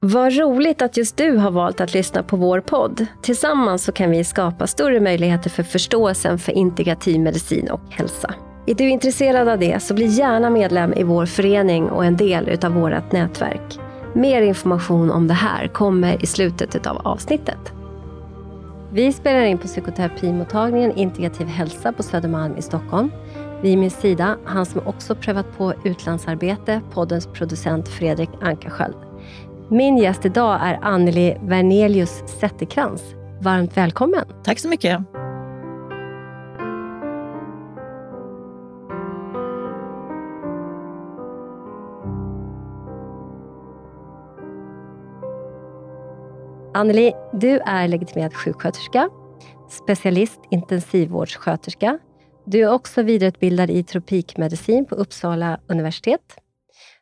Vad roligt att just du har valt att lyssna på vår podd. Tillsammans så kan vi skapa större möjligheter för förståelsen för integrativ medicin och hälsa. Är du intresserad av det så bli gärna medlem i vår förening och en del av vårt nätverk. Mer information om det här kommer i slutet av avsnittet. Vi spelar in på psykoterapimottagningen Integrativ hälsa på Södermalm i Stockholm. Vid min sida, han som också prövat på utlandsarbete, poddens producent Fredrik Ankarsköld. Min gäst idag är Anneli Vernelius Zetterkrans. Varmt välkommen! Tack så mycket! Anneli, du är legitimerad sjuksköterska, specialist intensivvårdssköterska. Du är också vidareutbildad i tropikmedicin på Uppsala universitet.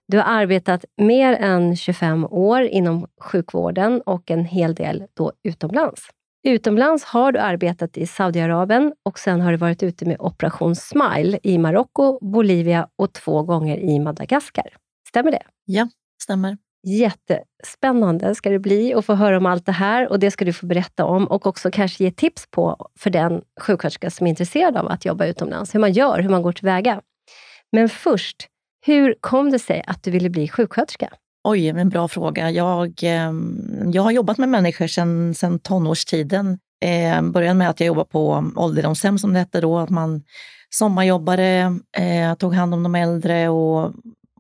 Du har arbetat mer än 25 år inom sjukvården och en hel del då utomlands. Utomlands har du arbetat i Saudiarabien och sen har du varit ute med Operation Smile i Marocko, Bolivia och två gånger i Madagaskar. Stämmer det? Ja, stämmer. Jättespännande ska det bli att få höra om allt det här och det ska du få berätta om och också kanske ge tips på för den sjuksköterska som är intresserad av att jobba utomlands. Hur man gör, hur man går tillväga. Men först, hur kom det sig att du ville bli sjuksköterska? Oj, en bra fråga. Jag, ehm, jag har jobbat med människor sedan, sedan tonårstiden. Eh, började med att jag jobbade på ålderdomshem, som det hette då. Att man sommarjobbade, eh, tog hand om de äldre och,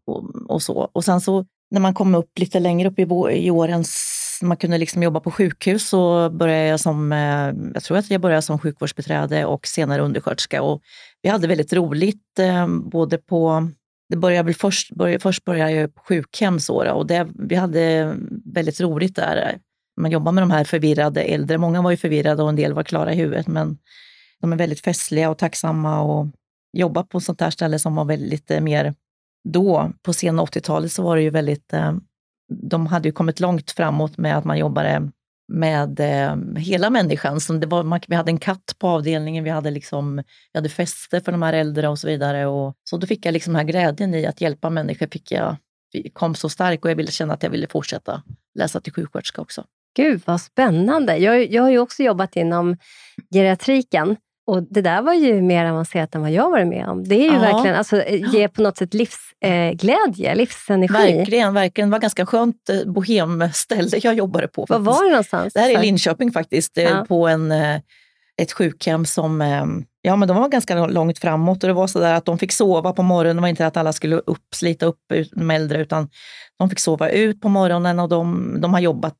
och, och, så. Och sen så när man kom upp lite längre upp i, i åren, man kunde liksom jobba på sjukhus, så började jag som, eh, jag tror att jag började som sjukvårdsbiträde och senare undersköterska. Och vi hade väldigt roligt, eh, både på det började väl först, började, först började jag på sjukhem så, och det, vi hade väldigt roligt där. Man jobbar med de här förvirrade äldre. Många var ju förvirrade och en del var klara i huvudet, men de är väldigt festliga och tacksamma och jobba på ett sånt här ställe som var väldigt mer då, på sena 80-talet, så var det ju väldigt... Eh, de hade ju kommit långt framåt med att man jobbade med eh, hela människan. Som det var, man, vi hade en katt på avdelningen, vi hade, liksom, vi hade fester för de här äldre och så vidare. Och, så då fick jag liksom den här glädjen i att hjälpa människor, fick jag, kom så stark och jag ville känna att jag ville fortsätta läsa till sjuksköterska också. Gud vad spännande! Jag, jag har ju också jobbat inom geriatriken och det där var ju mer avancerat än vad jag varit med om. Det är ju ja. verkligen, alltså, ge på något sätt livsglädje, eh, livsenergi. Verkligen, verkligen. Det var ganska skönt eh, bohemställe jag jobbade på. Var var det någonstans? Det här är Linköping faktiskt, eh, ja. på en, eh, ett sjukhem som ehm, Ja, men de var ganska långt framåt och det var så där att de fick sova på morgonen. Det var inte att alla skulle upp, slita upp de äldre, utan de fick sova ut på morgonen och de, de, har, jobbat,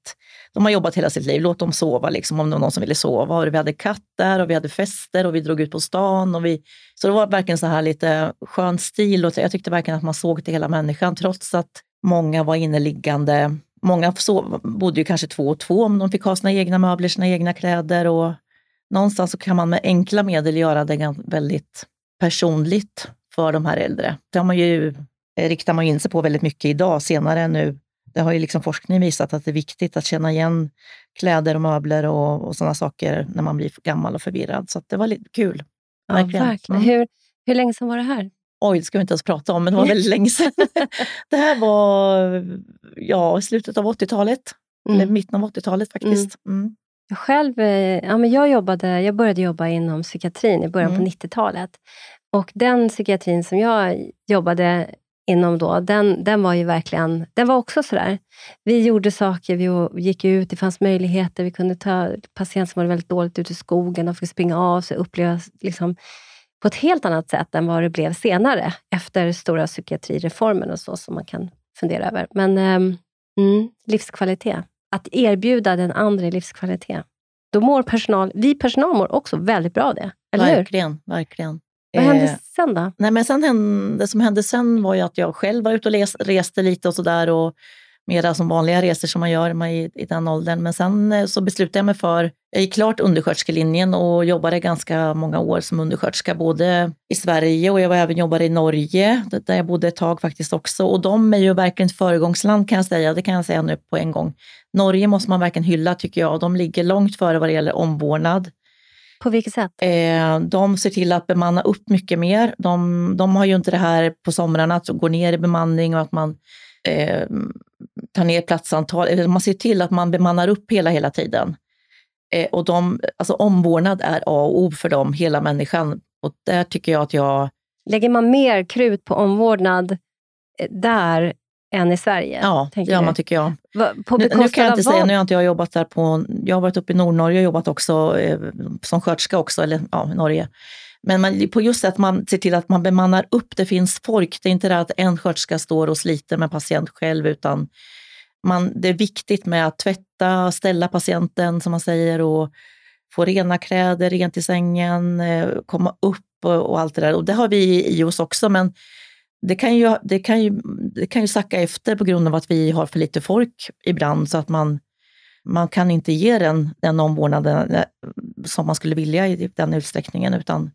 de har jobbat hela sitt liv. Låt dem sova liksom, om det var någon som ville sova. Och vi hade katter och vi hade fester och vi drog ut på stan. Och vi, så det var verkligen så här lite skön stil och jag tyckte verkligen att man såg till hela människan trots att många var inneliggande. Många sov, bodde ju kanske två och två om de fick ha sina egna möbler, sina egna kläder och någonstans så kan man med enkla medel göra det väldigt personligt för de här äldre. Det har man ju, eh, riktar man in sig på väldigt mycket idag, senare nu. Det har ju liksom forskning visat att det är viktigt att känna igen kläder och möbler och, och sådana saker när man blir gammal och förvirrad. Så det var lite kul. Verkligen. Ja, verkligen. Mm. Hur, hur länge sedan var det här? Oj, det ska vi inte ens prata om, men det var väldigt länge sedan. det här var ja, i slutet av 80-talet, mm. eller mitten av 80-talet faktiskt. Mm. Jag själv eh, ja, men jag, jobbade, jag började jobba inom psykiatrin i början mm. på 90-talet. Och den psykiatrin som jag jobbade inom då, den, den var ju verkligen, den var också sådär. Vi gjorde saker, vi gick ut, det fanns möjligheter. Vi kunde ta patienter som mådde väldigt dåligt ut i skogen, och fick springa av sig, uppleva liksom, på ett helt annat sätt än vad det blev senare, efter stora psykiatrireformen och så, som man kan fundera över. Men um, mm, livskvalitet att erbjuda den andra livskvalitet. Då mår personal, vi personal mår också väldigt bra av det. Eller verkligen, hur? verkligen. Vad hände eh, sen då? Nej, men sen hände, det som hände sen var ju att jag själv var ute och les, reste lite och sådär. Mera som vanliga resor som man gör i, i den åldern. Men sen eh, så beslutade jag mig för, jag gick klart undersköterskelinjen och jobbade ganska många år som undersköterska, både i Sverige och jag var även jobbade i Norge, där jag bodde ett tag faktiskt också. Och de är ju verkligen ett föregångsland kan jag säga, det kan jag säga nu på en gång. Norge måste man verkligen hylla tycker jag. De ligger långt före vad det gäller omvårdnad. På vilket sätt? Eh, de ser till att bemanna upp mycket mer. De, de har ju inte det här på somrarna att gå ner i bemanning och att man eh, tar ner platsantal. Man ser till att man bemannar upp hela, hela tiden. Eh, och de, alltså omvårdnad är A och O för dem, hela människan. Och där tycker jag att jag... Lägger man mer krut på omvårdnad eh, där än i Sverige? Ja, det gör man tycker jag. Va, nu, nu, kan jag inte säga, nu har inte jag jobbat där på... Jag har varit uppe i Nordnorge och jobbat också eh, som sköterska också, eller ja, Norge. Men man, på just att man ser till att man bemannar upp, det finns folk. Det är inte det att en sköterska står och sliter med patient själv, utan man, det är viktigt med att tvätta, ställa patienten som man säger och få rena kläder, rent i sängen, eh, komma upp och, och allt det där. Och det har vi i oss också, men det kan, ju, det, kan ju, det kan ju sacka efter på grund av att vi har för lite folk ibland, så att man, man kan inte ge den, den omvårdnaden eh, som man skulle vilja i den utsträckningen, utan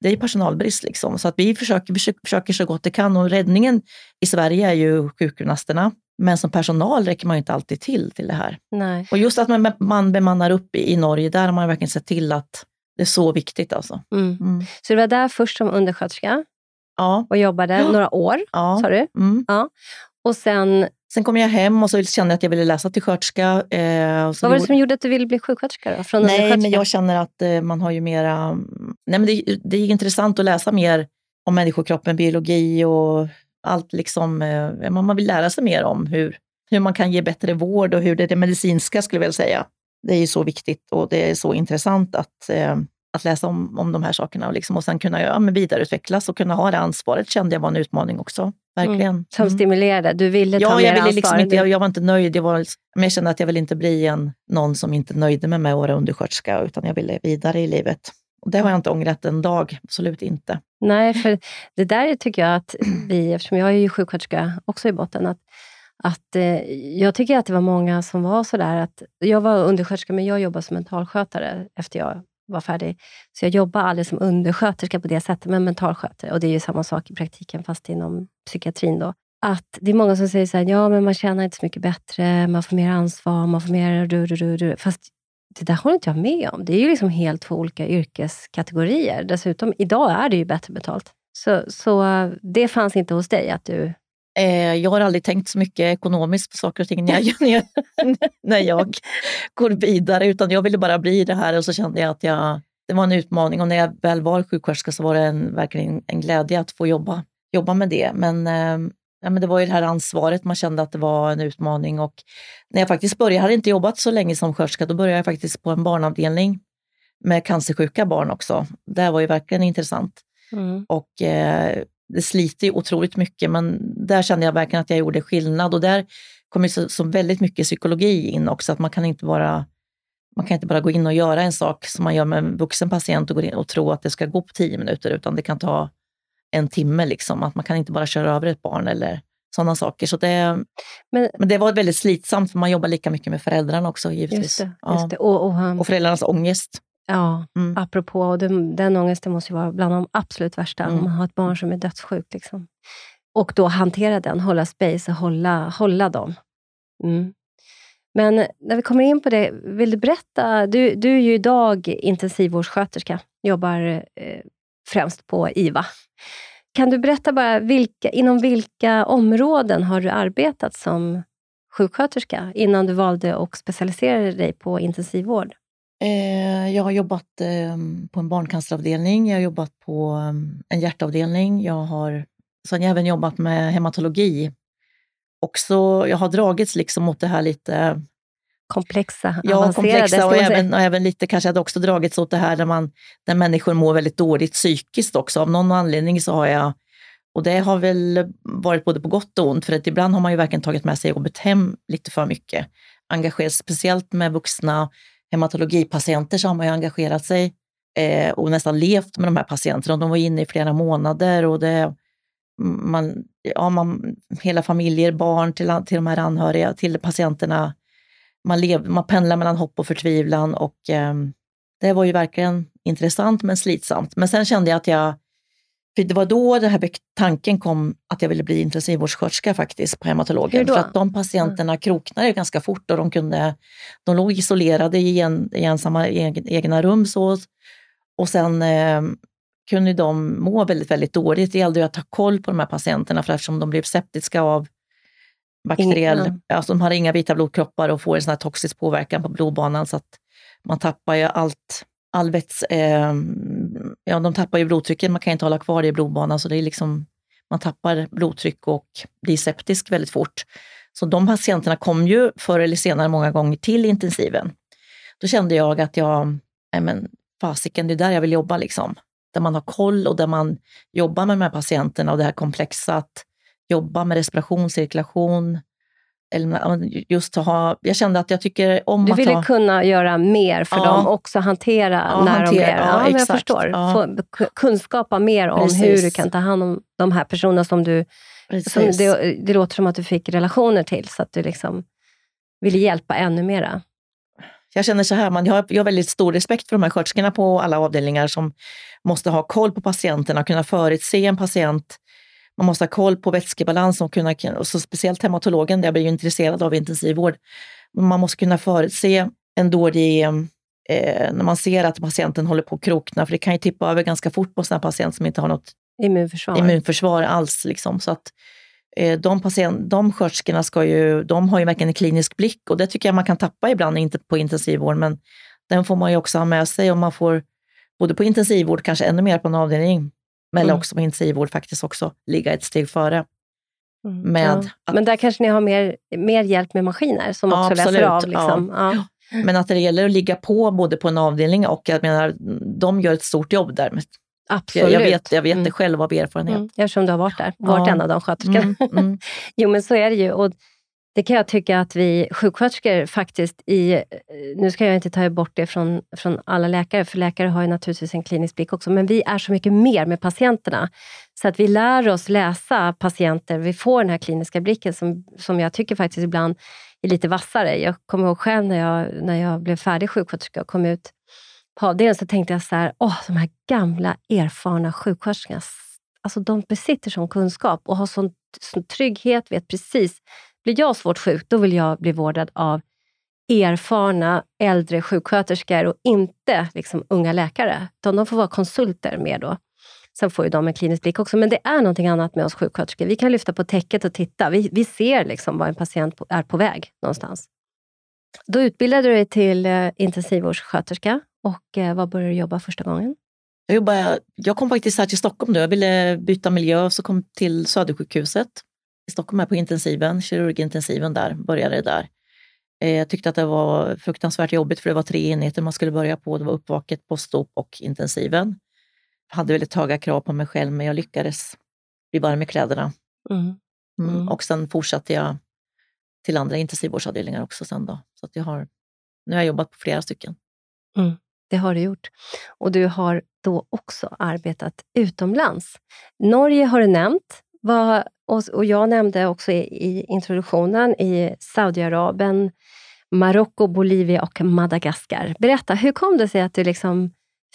det är personalbrist. Liksom. Så att vi försöker, försöker så gott det kan och räddningen i Sverige är ju sjukgymnasterna. Men som personal räcker man inte alltid till till det här. Nej. Och just att man, man bemannar upp i, i Norge, där har man verkligen sett till att det är så viktigt. Alltså. Mm. Mm. Så du var där först som undersköterska ja. och jobbade ja. några år, ja. sa du? Mm. Ja. Och sen Sen kom jag hem och så kände jag att jag ville läsa till sköterska. Eh, Vad var det som gjorde att du ville bli sjuksköterska? Då, från nej, men jag känner att eh, man har ju mera... Nej, men det, det är intressant att läsa mer om människokroppen, biologi och allt. Liksom, eh, man vill lära sig mer om hur, hur man kan ge bättre vård och hur det, det medicinska skulle jag vilja säga. Det är ju så viktigt och det är så intressant att, eh, att läsa om, om de här sakerna och, liksom, och sen kunna ja, men vidareutvecklas och kunna ha det ansvaret kände jag var en utmaning också. Verkligen. Mm. Som stimulerade? Du ville ja, ta jag mer ville liksom ansvar? inte, jag, jag, var inte nöjd. Jag, var, men jag kände att jag ville inte bli en, någon som inte nöjde mig med att vara undersköterska, utan jag ville vidare i livet. Och det har jag inte ångrat en dag, absolut inte. Nej, för det där tycker jag att vi, eftersom jag är ju sjuksköterska också i botten, att, att eh, jag tycker att det var många som var sådär att, jag var undersköterska men jag jobbade som mentalskötare efter jag var färdig. Så jag jobbade aldrig som undersköterska på det sättet, men mentalskötare. Och det är ju samma sak i praktiken, fast inom psykiatrin. Då. Att det är många som säger så här, ja men man tjänar inte så mycket bättre, man får mer ansvar, man får mer... Du, du, du, Fast det där håller inte jag med om. Det är ju liksom helt två olika yrkeskategorier. Dessutom, idag är det ju bättre betalt. Så, så eh, det fanns inte hos dig, att du jag har aldrig tänkt så mycket ekonomiskt på saker och ting när jag, när jag går vidare, utan jag ville bara bli det här och så kände jag att jag, det var en utmaning och när jag väl var sjuksköterska så var det en, verkligen en glädje att få jobba, jobba med det. Men, eh, ja, men det var ju det här ansvaret, man kände att det var en utmaning och när jag faktiskt började, jag hade inte jobbat så länge som sköterska, då började jag faktiskt på en barnavdelning med cancersjuka barn också. Det var ju verkligen intressant. Mm. Och eh, det sliter ju otroligt mycket, men där kände jag verkligen att jag gjorde skillnad. Och där kommer så, så väldigt mycket psykologi in också, att man kan inte bara man kan inte bara gå in och göra en sak som man gör med en vuxen patient och, gå in och tro att det ska gå på tio minuter, utan det kan ta en timme. Liksom. Att man kan inte bara köra över ett barn eller sådana saker. Så det, men, men det var väldigt slitsamt, för man jobbar lika mycket med föräldrarna också givetvis. Just det, just det. Och, och, han, och föräldrarnas ångest. Ja, mm. apropå, och den, den ångesten måste ju vara bland de absolut värsta, mm. om man har ett barn som är dödssjukt. Liksom. Och då hantera den, hålla space och hålla, hålla dem. Mm. Men när vi kommer in på det, vill du berätta? Du, du är ju idag intensivvårdssköterska, jobbar eh, främst på IVA. Kan du berätta bara, vilka, inom vilka områden har du arbetat som sjuksköterska innan du valde att specialisera dig på intensivvård? Eh, jag har jobbat eh, på en barncanceravdelning, jag har jobbat på um, en hjärtavdelning, jag har sen jag även jobbat med hematologi. Också, jag har dragits liksom mot det här lite komplexa, ja, komplexa och även, och även lite kanske hade också dragits åt det här där, man, där människor mår väldigt dåligt psykiskt också. Av någon anledning så har jag, och det har väl varit både på gott och ont, för att ibland har man ju verkligen tagit med sig jobbet hem lite för mycket. Engagerat speciellt med vuxna hematologipatienter så har man ju engagerat sig eh, och nästan levt med de här patienterna. De var inne i flera månader och det, man, ja, man, hela familjer, barn till, till de här anhöriga, till patienterna. Man, lev, man pendlar mellan hopp och förtvivlan och eh, det var ju verkligen intressant men slitsamt. Men sen kände jag att jag för det var då den här tanken kom att jag ville bli intensivvårdssköterska faktiskt på hematologen. För att de patienterna mm. kroknade ganska fort och de, kunde, de låg isolerade i, en, i ensamma egna rum. Så, och sen eh, kunde de må väldigt, väldigt dåligt. Det gällde att ta koll på de här patienterna för eftersom de blev septiska av bakteriell, Inga. alltså de har inga vita blodkroppar och får en sån här toxisk påverkan på blodbanan så att man tappar ju allt, all väts, eh, ja de tappar ju blodtrycket, man kan inte hålla kvar det i blodbanan så det är liksom, man tappar blodtryck och blir septisk väldigt fort. Så de patienterna kom ju förr eller senare många gånger till intensiven. Då kände jag att jag, nej men fasiken, det är där jag vill jobba liksom. Där man har koll och där man jobbar med de här patienterna och det här komplexa att jobba med respiration, cirkulation. Eller just att ha, jag kände att jag tycker om Du att ville ha... kunna göra mer för Ja. dem, också hantera Ja, när hantera, de blir... ja, Ja, men jag förstår. Få kunskapa mer om Precis. hur du kan ta hand om de här personerna som du... Som det, det låter som att du fick relationer till, så att du liksom ville hjälpa ännu mera. Jag känner så här, man, jag, har, jag har väldigt stor respekt för de här sköterskorna på alla avdelningar som måste ha koll på patienterna, kunna förutse en patient. Man måste ha koll på vätskebalans och, kunna, och så speciellt hematologen, där jag blir ju intresserad av intensivvård. Man måste kunna förutse en dålig, eh, när man ser att patienten håller på att krokna, för det kan ju tippa över ganska fort på en patient som inte har något Immunförsvar. immunförsvar alls. Liksom. Så att, eh, de, patient, de sköterskorna ska ju, de har ju verkligen en klinisk blick och det tycker jag man kan tappa ibland inte på intensivvård, men den får man ju också ha med sig och man får både på intensivvård, kanske ännu mer på en avdelning, men Mm. också på intensivvård faktiskt också ligga ett steg före. Mm, med ja. att- Men där kanske ni har mer, mer hjälp med maskiner som Ja, också läser absolut. av. Liksom. Ja. Men att det gäller att ligga på både på en avdelning och jag menar, de gör ett stort jobb där. Absolut. Jag, jag vet, jag vet Mm. det själv av erfarenhet. Mm, eftersom du har varit där, varit Ja. en av de sköterskorna. Mm, mm. Jo, men så är det ju. Och det kan jag tycka att vi sjuksköterskor faktiskt i... Eh, nu ska jag inte ta bort det från, från alla läkare, för läkare har ju naturligtvis en klinisk blick också, men vi är så mycket mer med patienterna. Så att vi lär oss läsa patienter, vi får den här kliniska blicken som, som jag tycker faktiskt ibland är lite vassare. Jag kommer ihåg själv när jag, när jag blev färdig sjuksköterska och kom ut på avdelningen, så tänkte jag så här, åh, de här gamla erfarna sjuksköterskorna, alltså de besitter sån kunskap och har sån, sån trygghet, vet precis. Blir jag svårt sjuk, då vill jag bli vårdad av erfarna äldre sjuksköterskor och inte liksom unga läkare. Utan de får vara konsulter mer då. Sen får ju de en klinisk blick också, men det är någonting annat med oss sjuksköterskor. Vi kan lyfta på täcket och titta. Vi, vi ser liksom var en patient är på väg någonstans. Då utbildade du dig till eh, intensivvårdssköterska och eh, var började du jobba första gången? Jag, jobbade, jag kom faktiskt här till Stockholm då. Jag ville byta miljö och så kom till Södersjukhuset i Stockholm här på intensiven, kirurgintensiven där, började där. Eh, Jag tyckte att det var fruktansvärt jobbigt för det var tre enheter man skulle börja på. Det var uppvaket, postop och intensiven. Jag hade väldigt höga krav på mig själv men jag lyckades bli varm i kläderna. Mm. Mm. Och sen fortsatte jag till andra intensivvårdsavdelningar också sen då. Så jag har, nu har jag jobbat på flera stycken. Det har du gjort. Och du har då också arbetat utomlands. Norge har du nämnt. Vad, och, och jag nämnde också i, i introduktionen i Saudiarabien, Marocko, Bolivia och Madagaskar. Berätta, hur kom det sig att du liksom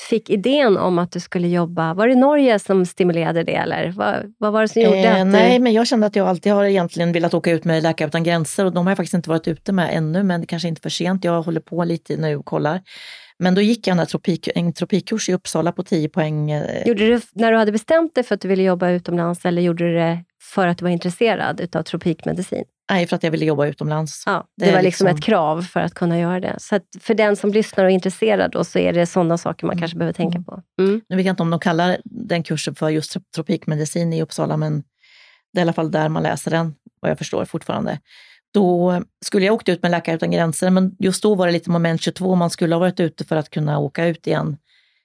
fick idén om att du skulle jobba? Var det Norge som stimulerade det eller vad, vad var det som gjorde Eh, att du... nej, men jag kände att jag alltid har egentligen velat åka ut med Läkare utan gränser och de har jag faktiskt inte varit ute med ännu, men det kanske inte är för sent. Jag håller på lite nu och kollar. Men då gick jag en, tropik, en tropikkurs i Uppsala på 10 poäng. eh, Gjorde du när du hade bestämt dig för att du ville jobba utomlands eller gjorde du det för att du var intresserad utav tropikmedicin? Nej, för att jag ville jobba utomlands. Ja, det, Det var liksom, liksom- ett krav för att kunna göra det. Så för den som lyssnar och är intresserad då, så är det sådana saker man Mm. kanske behöver tänka Mm. på. Mm. Nu vet jag inte om de kallar den kursen för just trop- tropikmedicin i Uppsala, men det är i alla fall där man läser den, vad jag förstår fortfarande. Då skulle jag åkt ut med Läkare utan gränser, men just då var det lite moment 22, man skulle ha varit ute för att kunna åka ut igen.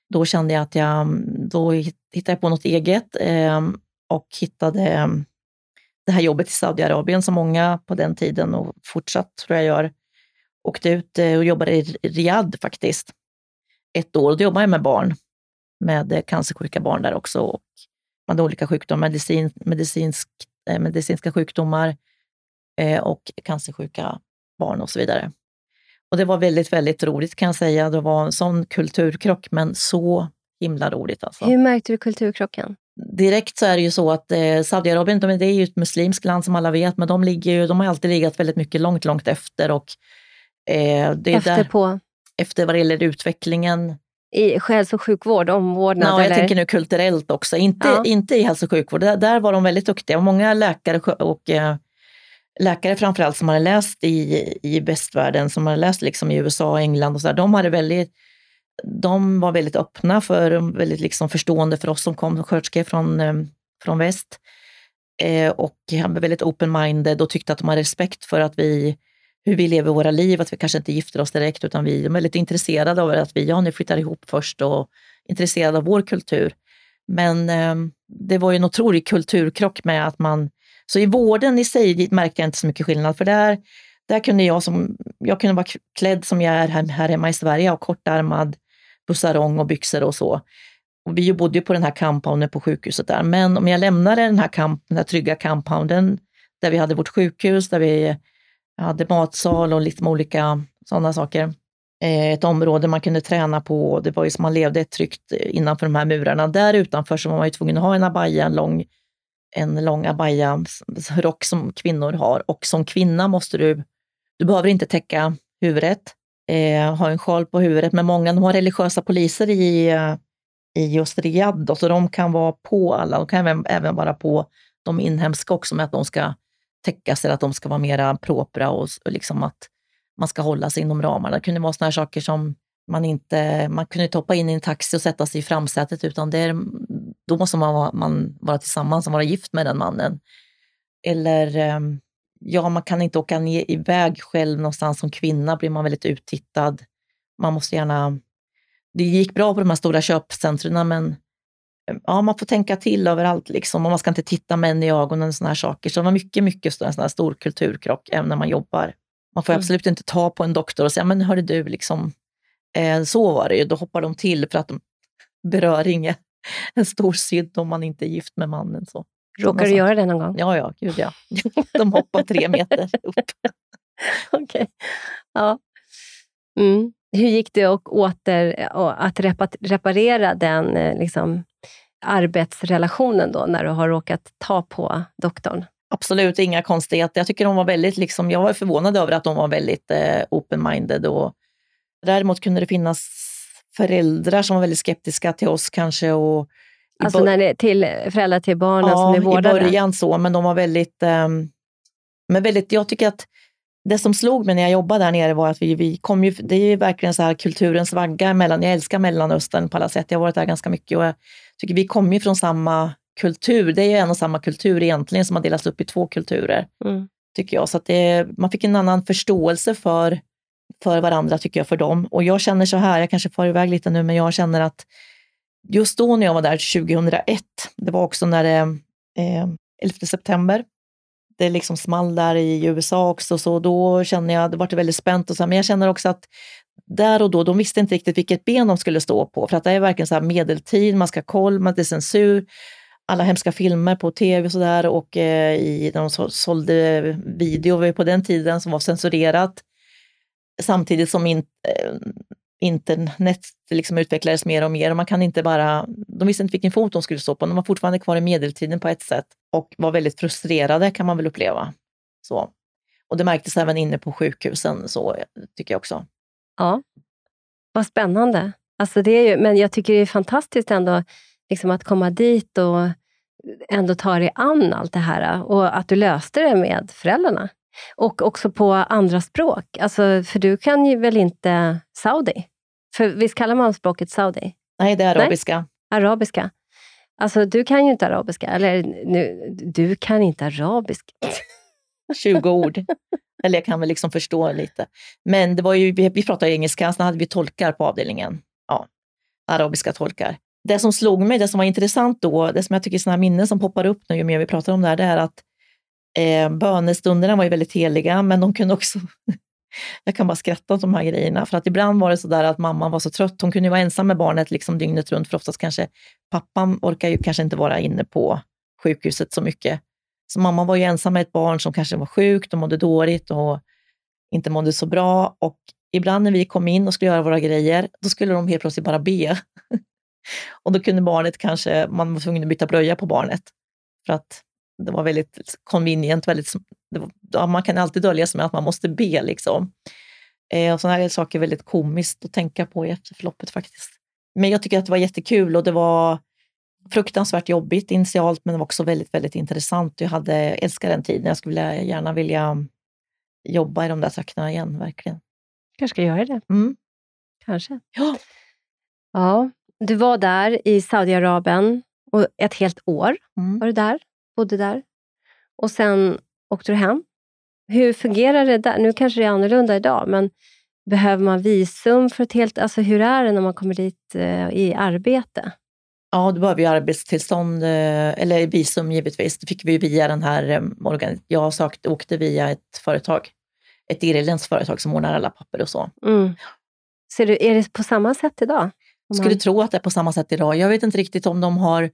Då kände jag att jag, mm, då hittade jag på något eget eh, och hittade mm, det här jobbet i Saudiarabien som många på den tiden och fortsatt tror jag gör. Åkte ut eh, och jobbade i Riyadh faktiskt. Ett år, då jobbade jag med barn med eh, cancersjuka barn där också. Och man hade olika sjukdomar, medicin, medicinsk, eh, medicinska sjukdomar och cancersjuka barn och så vidare. Och det var väldigt, väldigt roligt kan jag säga. Det var en sån kulturkrock, men så himla roligt alltså. Hur märkte du kulturkrocken? Direkt så är det ju så att eh, Saudiarabien, de, det är ju ett muslimskt land som alla vet, men de, ligger ju, de har alltid legat väldigt mycket långt, långt efter. Och, eh, det är Efter där, på efter vad det gäller utvecklingen i hälso och sjukvård, omvårdnad? Ja, jag eller? tänker nu kulturellt också. Inte, Ja. inte i hälso och sjukvård. Där, där var de väldigt duktiga. Många läkare och eh, läkare framförallt som hade läst i, i västvärlden, som hade läst liksom i USA, England och så där, de hade väldigt de var väldigt öppna för, väldigt liksom förstående för oss som kom sköterskor från, eh, från väst. Eh, och var väldigt open-minded och tyckte att de har respekt för att vi, hur vi lever våra liv, att vi kanske inte gifter oss direkt, utan vi är väldigt intresserade av att vi, ja, nu flyttar ihop först och intresserade av vår kultur. Men eh, det var ju en otrolig kulturkrock med att man, så i vården i sig märkte jag inte så mycket skillnad, för där, där kunde jag som, jag kunde vara klädd som jag är här, här hemma i Sverige, och kortärmad, bussarong och byxor och så. Och vi bodde ju på den här compounden på sjukhuset där. Men om jag lämnade den här, camp, den här trygga compounden där vi hade vårt sjukhus, där vi hade matsal och lite olika sådana saker. Eh, ett område man kunde träna på. Det var ju som man levde tryggt eh, innanför de här murarna. Där utanför så var man ju tvungen att ha en abaya, en lång, en lång abaya-rock som kvinnor har. Och som kvinna måste du, du behöver inte täcka huvudet eh, ha en sjal på huvudet, men många de har religiösa poliser i, eh, i just Riyadh, så de kan vara på alla. De kan även, även vara på de inhemska också med att de ska täcka sig, att de ska vara mera propra och, och liksom att man ska hålla sig inom ramarna. Det kunde vara såna här saker som man inte, man kunde inte hoppa in i en taxi och sätta sig i framsätet, utan det är, då måste man, man vara tillsammans och vara gift med den mannen. Eller ehm, ja, man kan inte åka ner iväg själv någonstans som kvinna, blir man väldigt uttittad. Man måste gärna... Det gick bra på de här stora köpcentren, men ja, man får tänka till överallt liksom och man ska inte titta män i ögonen och såna här saker. Så det var mycket, mycket en sån här stor kulturkrock även när man jobbar. Man får mm. absolut inte ta på en doktor och säga, men hörde du, liksom, eh, så var det ju. Då hoppar de till för att de berör inget, en stor synd om man inte är gift med mannen. Så. Råkar du göra det någon gång? Ja, ja, gud ja. De hoppar tre meter upp. Okej. Okay. Ja. Mm. Hur gick det att, åter, att reparera den eh, liksom, arbetsrelationen då, när du har råkat ta på doktorn? Absolut inga konstigheter. Jag tycker de var väldigt, liksom, jag var förvånad över att de var väldigt eh, open-minded. Och däremot kunde det finnas föräldrar som var väldigt skeptiska till oss kanske och Alltså när det, till föräldrar till barnen ja, som ni vårdade? i början så, men de var väldigt... Um, men väldigt jag tycker att det som slog mig när jag jobbade där nere var att vi, vi kom ju, det är ju verkligen så här kulturens vagga mellan, jag älskar Mellanöstern på alla sätt, jag har varit där ganska mycket och jag tycker vi kommer ju från samma kultur, det är ju en och samma kultur egentligen som har delats upp i två kulturer. Mm. Tycker jag, så att det, man fick en annan förståelse för, för varandra tycker jag, för dem. Och jag känner så här, jag kanske far iväg lite nu, men jag känner att just då när jag var där 2001, det var också när det, eh, 11 september, det liksom small där i USA också, så då kände jag, det var väldigt spänt och så, men jag känner också att där och då, de visste inte riktigt vilket ben de skulle stå på, för att det är verkligen så här medeltid, man ska ha koll, man är censur, alla hemska filmer på tv och sådär och eh, i, de sålde video på den tiden som var censurerat. Samtidigt som in, eh, internet liksom utvecklades mer och mer och man kan inte bara, de visste inte vilken fot de skulle stå på. De var fortfarande kvar i medeltiden på ett sätt och var väldigt frustrerade kan man väl uppleva. Så. Och det märktes även inne på sjukhusen, så eh, tycker jag också. Ja, vad spännande. Alltså det är ju, men jag tycker det är fantastiskt ändå liksom att komma dit och ändå ta dig an allt det här och att du löste det med föräldrarna. Och också på andra språk. Alltså, för du kan ju väl inte saudi? För visst kallar man språket saudi? Nej, det är arabiska. Nej? Arabiska. Alltså, du kan ju inte arabiska. Eller nu, du kan inte arabiska. 20 ord. Eller jag kan väl liksom förstå lite. Men det var ju, vi, vi pratade engelska, sen hade vi tolkar på avdelningen. Ja, arabiska tolkar. Det som slog mig, det som var intressant då, det som jag tycker är sådana minnen som poppar upp nu ju mer vi pratar om det här, det är att Eh, bönestunderna var ju väldigt heliga, men de kunde också... jag kan bara skratta åt de här grejerna, för att ibland var det så där att mamman var så trött. Hon kunde vara ensam med barnet liksom dygnet runt, för oftast kanske pappan orkar ju kanske inte vara inne på sjukhuset så mycket. Så mamma var ju ensam med ett barn som kanske var sjukt och mådde dåligt och inte mådde så bra. Och ibland när vi kom in och skulle göra våra grejer, då skulle de helt plötsligt bara be. och då kunde barnet kanske, man var tvungen att byta blöja på barnet. För att det var väldigt convenient. Väldigt, var, man kan alltid dölja sig med att man måste be. Liksom. Eh, och sådana här saker är väldigt komiskt att tänka på i efterförloppet faktiskt. Men jag tycker att det var jättekul och det var fruktansvärt jobbigt initialt, men det var också väldigt, väldigt intressant. Jag hade älskat den tiden. Jag skulle gärna vilja jobba i de där trakterna igen, verkligen. kanske ska göra det. Mm. Kanske. Ja. Ja, du var där i Saudiarabien och ett helt år Mm. var du där, bodde där. Och sen åkte du hem. Hur fungerar det där? Nu kanske det är annorlunda idag, men behöver man visum för ett helt... Alltså hur är det när man kommer dit eh, i arbete? Ja, då behöver vi arbetstillstånd, eh, eller visum givetvis. Det fick vi via den här eh. Jag sökte, åkte via ett företag, ett irländskt företag som ordnar alla papper och så. Mm. Du, är det på samma sätt idag? Jag skulle tro att det är på samma sätt idag. Jag vet inte riktigt om de har...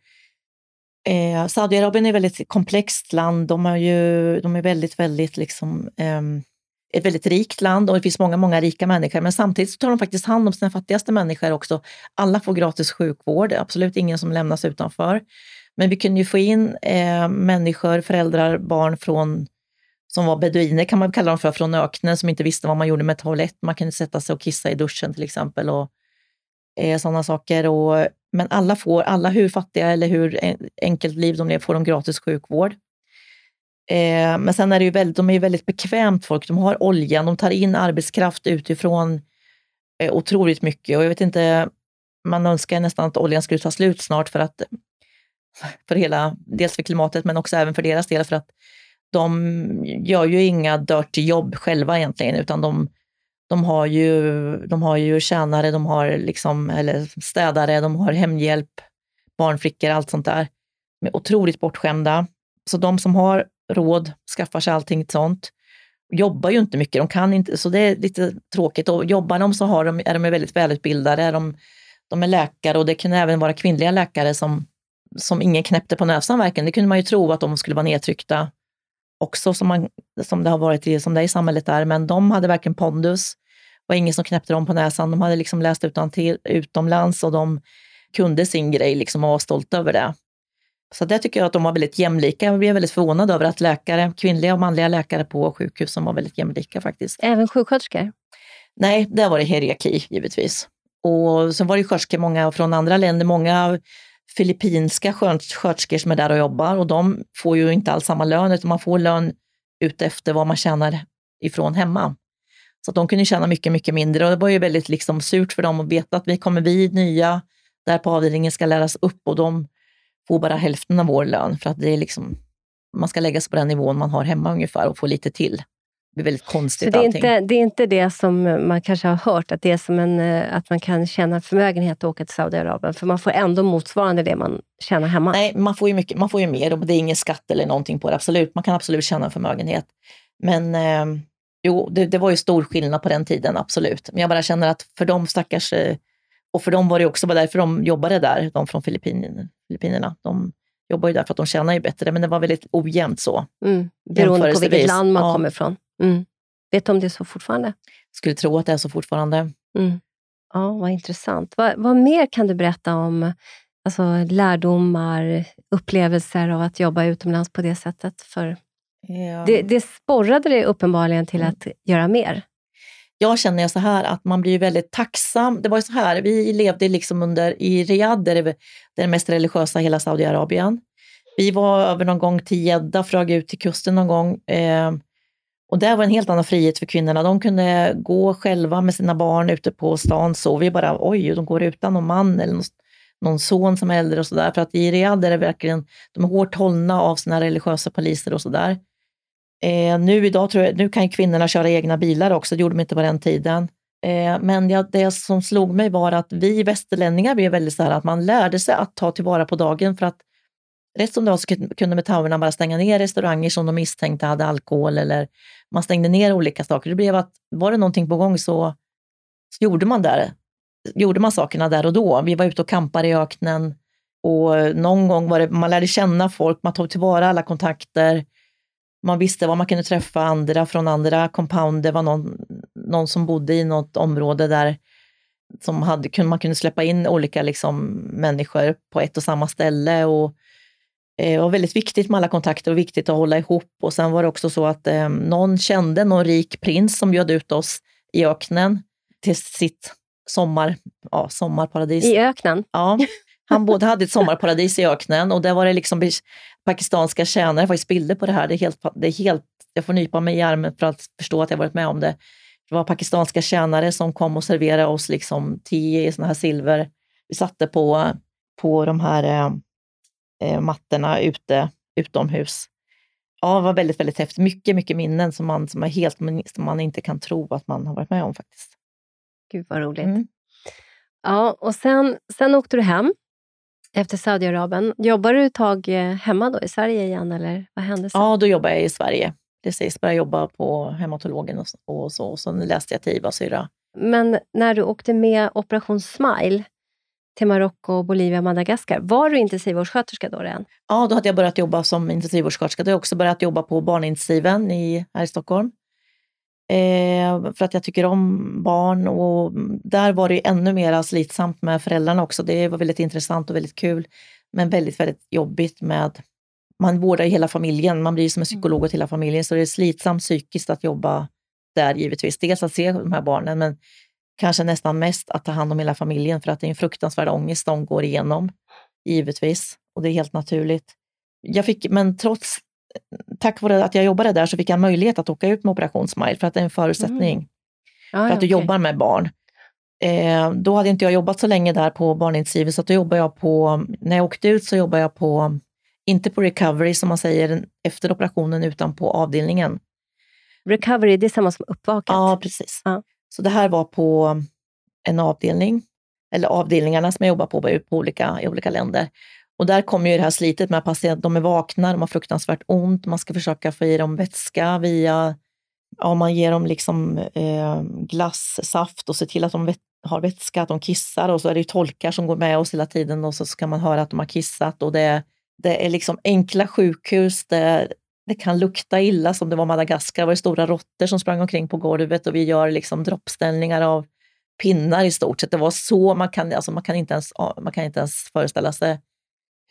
Eh, Saudiarabien är ett väldigt komplext land. De är ju de är väldigt, väldigt liksom, eh, ett väldigt rikt land och det finns många, många rika människor. Men samtidigt så tar de faktiskt hand om sina fattigaste människor också. Alla får gratis sjukvård, Det är absolut ingen som lämnas utanför. Men vi kunde ju få in eh, människor, föräldrar, barn från som var beduiner kan man kalla dem för, från öknen som inte visste vad man gjorde med toalett. Man kunde sätta sig och kissa i duschen till exempel. Och, eh, sådana saker. Och, men alla får, alla hur fattiga eller hur enkelt liv de lever, får de gratis sjukvård. Eh, men sen är det ju väldigt, de är ju väldigt bekvämt folk. De har oljan, de tar in arbetskraft utifrån eh, otroligt mycket. Och jag vet inte, man önskar nästan att oljan skulle ta slut snart för att för hela, dels för klimatet men också även för deras del för att de gör ju inga dirty jobb själva egentligen utan de, de har ju, de har ju tjänare, de har liksom, eller städare, de har hemhjälp, barnflickor, allt sånt där. De är otroligt bortskämda. Så de som har råd skaffar sig allting sånt. Jobbar ju inte mycket, de kan inte, så det är lite tråkigt. Och jobbar de så har de, är de väldigt välutbildade, de, de är läkare och det kan även vara kvinnliga läkare som, som ingen knäppte på näsan verkligen. Det kunde man ju tro att de skulle vara nedtryckta också som, man, som det har varit i, som det är i samhället där. Men de hade verkligen pondus. Var ingen som knäppte dem på näsan. De hade liksom läst utan till, utomlands och de kunde sin grej liksom och var stolta över det. Så det tycker jag att de var väldigt jämlika. Jag blev väldigt förvånad över att läkare, kvinnliga och manliga läkare på sjukhusen var väldigt jämlika faktiskt. Även sjuksköterskor? Nej, där var det hierarki givetvis. Och sen var det sköterskor, många från andra länder, många filippinska sköterskor som är där och jobbar och de får ju inte alls samma lön utan man får lön utefter vad man tjänar ifrån hemma. Så att de kunde tjäna mycket, mycket mindre och det var ju väldigt liksom surt för dem att veta att vi kommer vi nya där på avdelningen ska läras upp och de får bara hälften av vår lön för att det är liksom, man ska lägga sig på den nivån man har hemma ungefär och få lite till. Det är väldigt Så konstigt det är, allting. inte, det är inte det som man kanske har hört, att, det är som en, eh, att man kan tjäna förmögenhet och åka till Saudiarabien, för man får ändå motsvarande det man tjänar hemma. Nej, man får, ju mycket, man får ju mer och det är ingen skatt eller någonting på det. Absolut, man kan absolut tjäna en förmögenhet. Men eh, jo, det, det var ju stor skillnad på den tiden, absolut. Men jag bara känner att för de stackars, eh, och för dem var det också bara därför de jobbade där, de från Filippin, Filippinerna. De jobbar ju där för att de tjänar ju bättre, men det var väldigt ojämnt så. Mm, beroende på vilket land man ja. kommer ifrån. Mm. Vet du om det är så fortfarande? Skulle tro att det är så fortfarande. Mm. Ja, vad intressant. Vad, vad mer kan du berätta om alltså, lärdomar, upplevelser av att jobba utomlands på det sättet? För Ja. det, det sporrade dig uppenbarligen till Mm. att göra mer. jag känner så här att man blir väldigt tacksam. Det var ju så här, vi levde liksom under, i Riyadh, där det är mest religiösa i hela Saudiarabien. Vi var över någon gång till Jeddah, flög ut till kusten någon gång. Eh, och där var en helt annan frihet för kvinnorna. De kunde gå själva med sina barn ute på stan. Så vi bara, oj, de går utan någon man eller någon, någon son som är äldre och sådär. För att i Riyadh är det verkligen, de är hårt hållna av sina religiösa poliser och sådär. Eh, nu idag tror jag, nu kan ju kvinnorna köra egna bilar också, det gjorde de inte på den tiden. Eh, men jag, det som slog mig var att vi västerlänningar blev väldigt så här att man lärde sig att ta tillvara på dagen för att rätt som det var så kunde metauerna bara stänga ner restauranger som de misstänkte hade alkohol eller man stängde ner olika saker. Det blev att var det någonting på gång så, så gjorde man där, gjorde man sakerna där och då. Vi var ute och campade i öknen och någon gång var det, man lärde känna folk, man tog tillvara alla kontakter. Man visste var man kunde träffa andra från andra compound. Det var någon, någon som bodde i något område där som hade, man kunde släppa in olika liksom, människor på ett och samma ställe. Och, eh, det var väldigt viktigt med alla kontakter och viktigt att hålla ihop. Och sen var det också så att eh, någon kände någon rik prins som bjöd ut oss i öknen till sitt sommar, ja, sommarparadis. I öknen? Ja, Han både hade ett sommarparadis i öknen och där var det liksom pakistanska tjänare, jag har faktiskt bilder på det här, det är helt, det är helt, jag får nypa mig i armen för att förstå att jag varit med om det. Det var pakistanska tjänare som kom och serverade oss liksom te i såna här silver. Vi satte på, på de här eh, eh mattorna ute, utomhus. Ja, det var väldigt, väldigt häftigt. Mycket, mycket minnen som man, som är helt, som man inte kan tro att man har varit med om faktiskt. Gud vad roligt. Mm. Ja, och sen, sen åkte du hem efter Saudiarabien. Jobbar du ett tag eh, hemma då i Sverige igen eller vad hände sen? Ja, då jobbade jag i Sverige. Precis, började jobba på hematologen och, och så. Och så läste jag till IVA-syra. Men när du åkte med Operation Smile till Marocko, Bolivia, Madagaskar. Var du intensivvårdssköterska då redan? Ja, då hade jag börjat jobba som intensivvårdssköterska. Då hade jag också börjat jobba på barnintensiven i, här i Stockholm. Eh, för att jag tycker om barn och där var det ännu mer slitsamt med föräldrarna också. Det var väldigt intressant och väldigt kul, men väldigt, väldigt jobbigt med man vårdar hela familjen, man blir som en mm. psykolog åt hela familjen, så det är slitsamt psykiskt att jobba där givetvis. Dels att se de här barnen, men kanske nästan mest att ta hand om hela familjen för att det är en fruktansvärd ångest de går igenom, givetvis. Och det är helt naturligt. Jag fick, men trots, tack vare att jag jobbade där så fick jag möjlighet att åka ut med Operation Smile för att det är en förutsättning mm. ah, för att okay. du jobbar med barn. Eh, då hade inte jag jobbat så länge där på barnintensiven så då jobbade jag på, när jag åkte ut så jobbade jag på, inte på recovery som man säger efter operationen utan på avdelningen. Recovery, det är samma som uppvakat? Ja, precis. Ah. Så det här var på en avdelning, eller avdelningarna som jag jobbar på, på olika, i olika länder. Och där kommer ju det här slitet med att de är vakna, de har fruktansvärt ont, man ska försöka få i dem vätska via, ja man ger dem liksom eh, glass, saft och se till att de har vätska, att de kissar och så är det ju tolkar som går med oss hela tiden och så ska man höra att de har kissat och det, det är liksom enkla sjukhus det, det kan lukta illa som det var Madagaskar. Det var stora råttor som sprang omkring på golvet och vi gör liksom droppställningar av pinnar i stort sett. Det var så, man kan, alltså man kan, inte, ens, man kan inte ens föreställa sig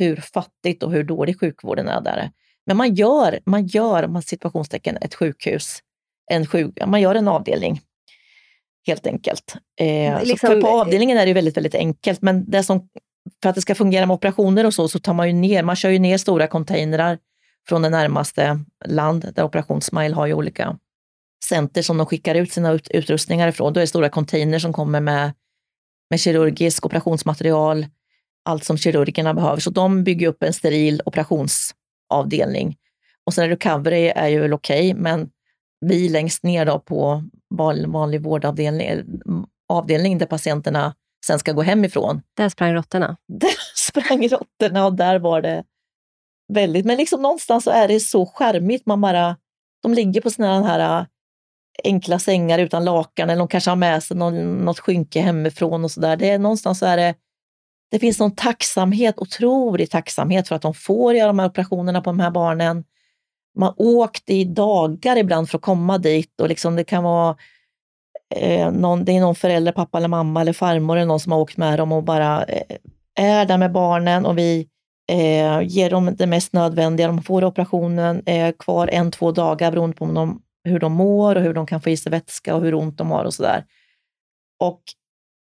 hur fattigt och hur dålig sjukvården är där. Men man gör, man gör man situationstecken, ett sjukhus, en sjuk, man gör en avdelning helt enkelt. Eh, liksom, för på avdelningen är det väldigt, väldigt enkelt, men det som, för att det ska fungera med operationer och så, så tar man ju ner, man kör ju ner stora containrar från det närmaste land, där Operation Smile har ju olika center som de skickar ut sina ut, utrustningar ifrån. Då är det stora containers som kommer med, med kirurgisk operationsmaterial, allt som kirurgerna behöver. Så de bygger upp en steril operationsavdelning. Och sen recovery är ju väl okej, okay, men vi längst ner då på vanlig vårdavdelning, avdelning där patienterna sen ska gå hemifrån. Där sprang råttorna? Där sprang råttorna och där var det väldigt, men liksom någonstans så är det så skärmigt. Man bara, de ligger på såna här äh, enkla sängar utan lakan eller de kanske har med sig någon, något skynke hemifrån och sådär. Det är någonstans så är det, det finns någon tacksamhet, otrolig tacksamhet för att de får göra de här operationerna på de här barnen. Man har åkt i dagar ibland för att komma dit och liksom det kan vara eh, någon, det är någon förälder, pappa eller mamma eller farmor eller någon som har åkt med dem och bara eh, är där med barnen och vi eh, ger dem det mest nödvändiga. De får operationen eh, kvar en, två dagar beroende på de, hur de mår och hur de kan få i sig vätska och hur ont de har och sådär. Och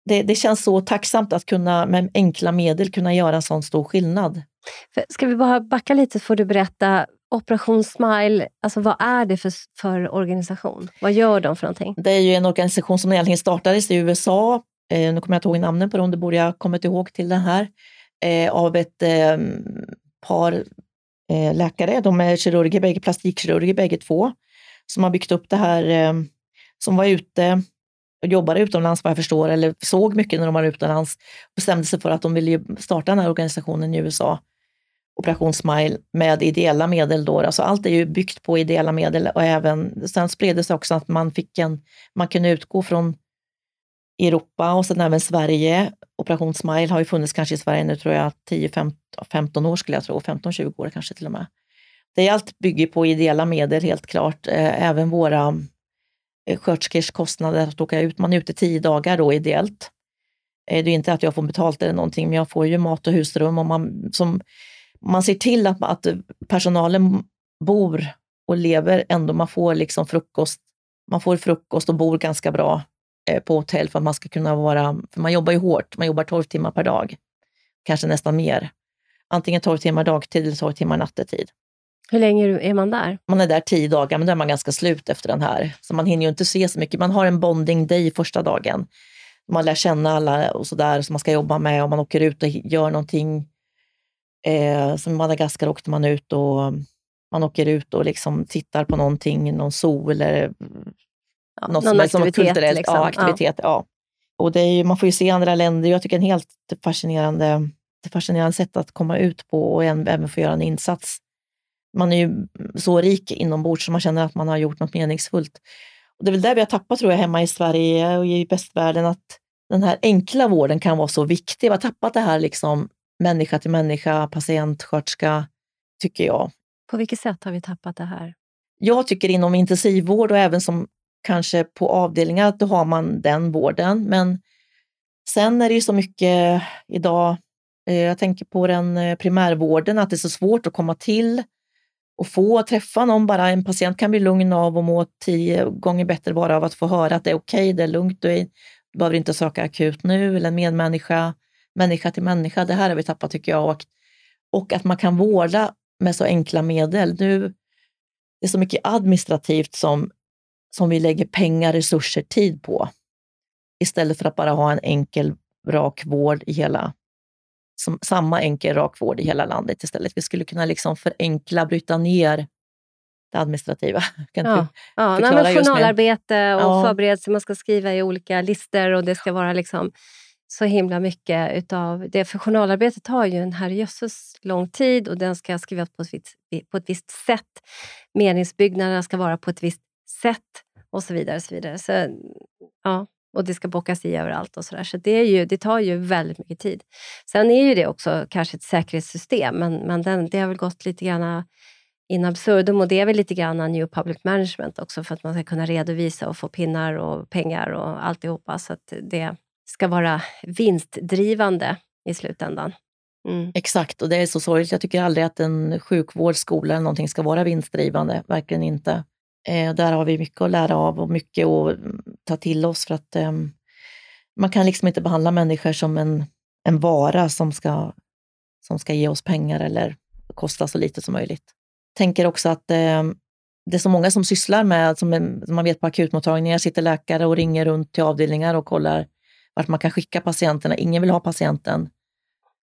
det, det, känns så tacksamt att kunna med enkla medel kunna göra en sån stor skillnad. Ska vi bara backa lite så får du berätta Operation Smile, alltså vad är det för, för organisation? Vad gör de för någonting? Det är ju en organisation som egentligen startades i USA. Eh, nu kommer jag inte ihåg namnen på dem, det borde jag kommit ihåg till den här eh, av ett eh, par läkare. De är kirurger, bägge, plastikkirurger bägge två, som har byggt upp det här, eh, som var ute jobbade utomlands vad jag förstår, eller såg mycket när de var utomlands, bestämde sig för att de ville starta den här organisationen i USA, Operation Smile, med ideella medel. Då. Alltså allt är ju byggt på ideella medel och även, sen spred det sig också att man, fick en, man kunde utgå från Europa och sen även Sverige. Operation Smile har ju funnits kanske i Sverige nu tror jag 10-15 år skulle jag tro, 15-20 år kanske till och med. Det är allt bygger på ideella medel helt klart. Eh, även våra Eh, sköterskors kostnader att åka ut. Man är ute tio dagar då ideellt. Eh, det är inte att jag får betalt eller någonting, men jag får ju mat och husrum och man, som, man ser till att, att personalen bor och lever ändå. Man får liksom frukost, man får frukost och bor ganska bra eh, på hotell för att man ska kunna vara, för man jobbar ju hårt, man jobbar 12 timmar per dag kanske nästan mer. Antingen 12 timmar dagtid eller 12 timmar nattetid. Hur länge är man där? Man är där tio dagar, men då är man ganska slut efter den här. Så man hinner ju inte se så mycket. Man har en bonding day första dagen. Man lär känna alla och sådär som man ska jobba med och man åker ut och gör någonting. Eh, som i Madagaskar åkte man ut och man åker ut och liksom tittar på någonting, någon sol eller Ja, något någon som är kulturellt. liksom. Ja, aktivitet. Ja. Och det ju, man får ju se andra länder. Jag tycker det är en helt fascinerande, ett fascinerande sätt att komma ut på och även få göra en insats. Man är ju så rik inombords så man känner att man har gjort något meningsfullt. Och det är väl där vi har tappat, tror jag, hemma i Sverige och i västvärlden, att den här enkla vården kan vara så viktig. Vi har tappat det här liksom människa till människa, patient, sköterska, tycker jag. På vilket sätt har vi tappat det här? Jag tycker inom intensivvård och även som kanske på avdelningar, då har man den vården. Men sen är det ju så mycket idag, eh, jag tänker på den eh, primärvården, att det är så svårt att komma till och få träffa någon. Bara en patient kan bli lugn av och må tio gånger bättre bara av att få höra att det är okej, det är lugnt, du, är, du behöver inte söka akut nu, eller en medmänniska, människa till människa. Det här har vi tappat tycker jag. Och, och att man kan vårda med så enkla medel. Nu, det är så mycket administrativt som, som vi lägger pengar, resurser, tid på. Istället för att bara ha en enkel, rak vård i hela, som, samma enkel, rak vård i hela landet istället. Vi skulle kunna liksom förenkla, bryta ner det administrativa. Kan Ja, ja förklara journalarbete och Ja. förberedelse. Man ska skriva i olika listor och det ska vara liksom så himla mycket utav det. För journalarbetet tar ju en herrejösses lång tid och den ska skrivas på ett, visst, på ett visst sätt. Meningsbyggnaderna ska vara på ett visst sätt och så vidare. Och så vidare. Så, ja, och det ska bockas i överallt och så där. Så det, är ju, det tar ju väldigt mycket tid. Sen är ju det också kanske ett säkerhetssystem, men, men den, det har väl gått lite grann in absurdum och det är väl lite grann new public management också för att man ska kunna redovisa och få pinnar och pengar och alltihopa så att det ska vara vinstdrivande i slutändan. Mm. Exakt, och det är så sorgligt. Jag tycker aldrig att en sjukvård, skola eller någonting ska vara vinstdrivande. Verkligen inte. Eh, där har vi mycket att lära av och mycket att ta till oss för att eh, man kan liksom inte behandla människor som en, en vara som ska, som ska ge oss pengar eller kosta så lite som möjligt. Tänker också att eh, det är så många som sysslar med, som, som man vet på akutmottagningar, sitter läkare och ringer runt till avdelningar och kollar vart man kan skicka patienterna. Ingen vill ha patienten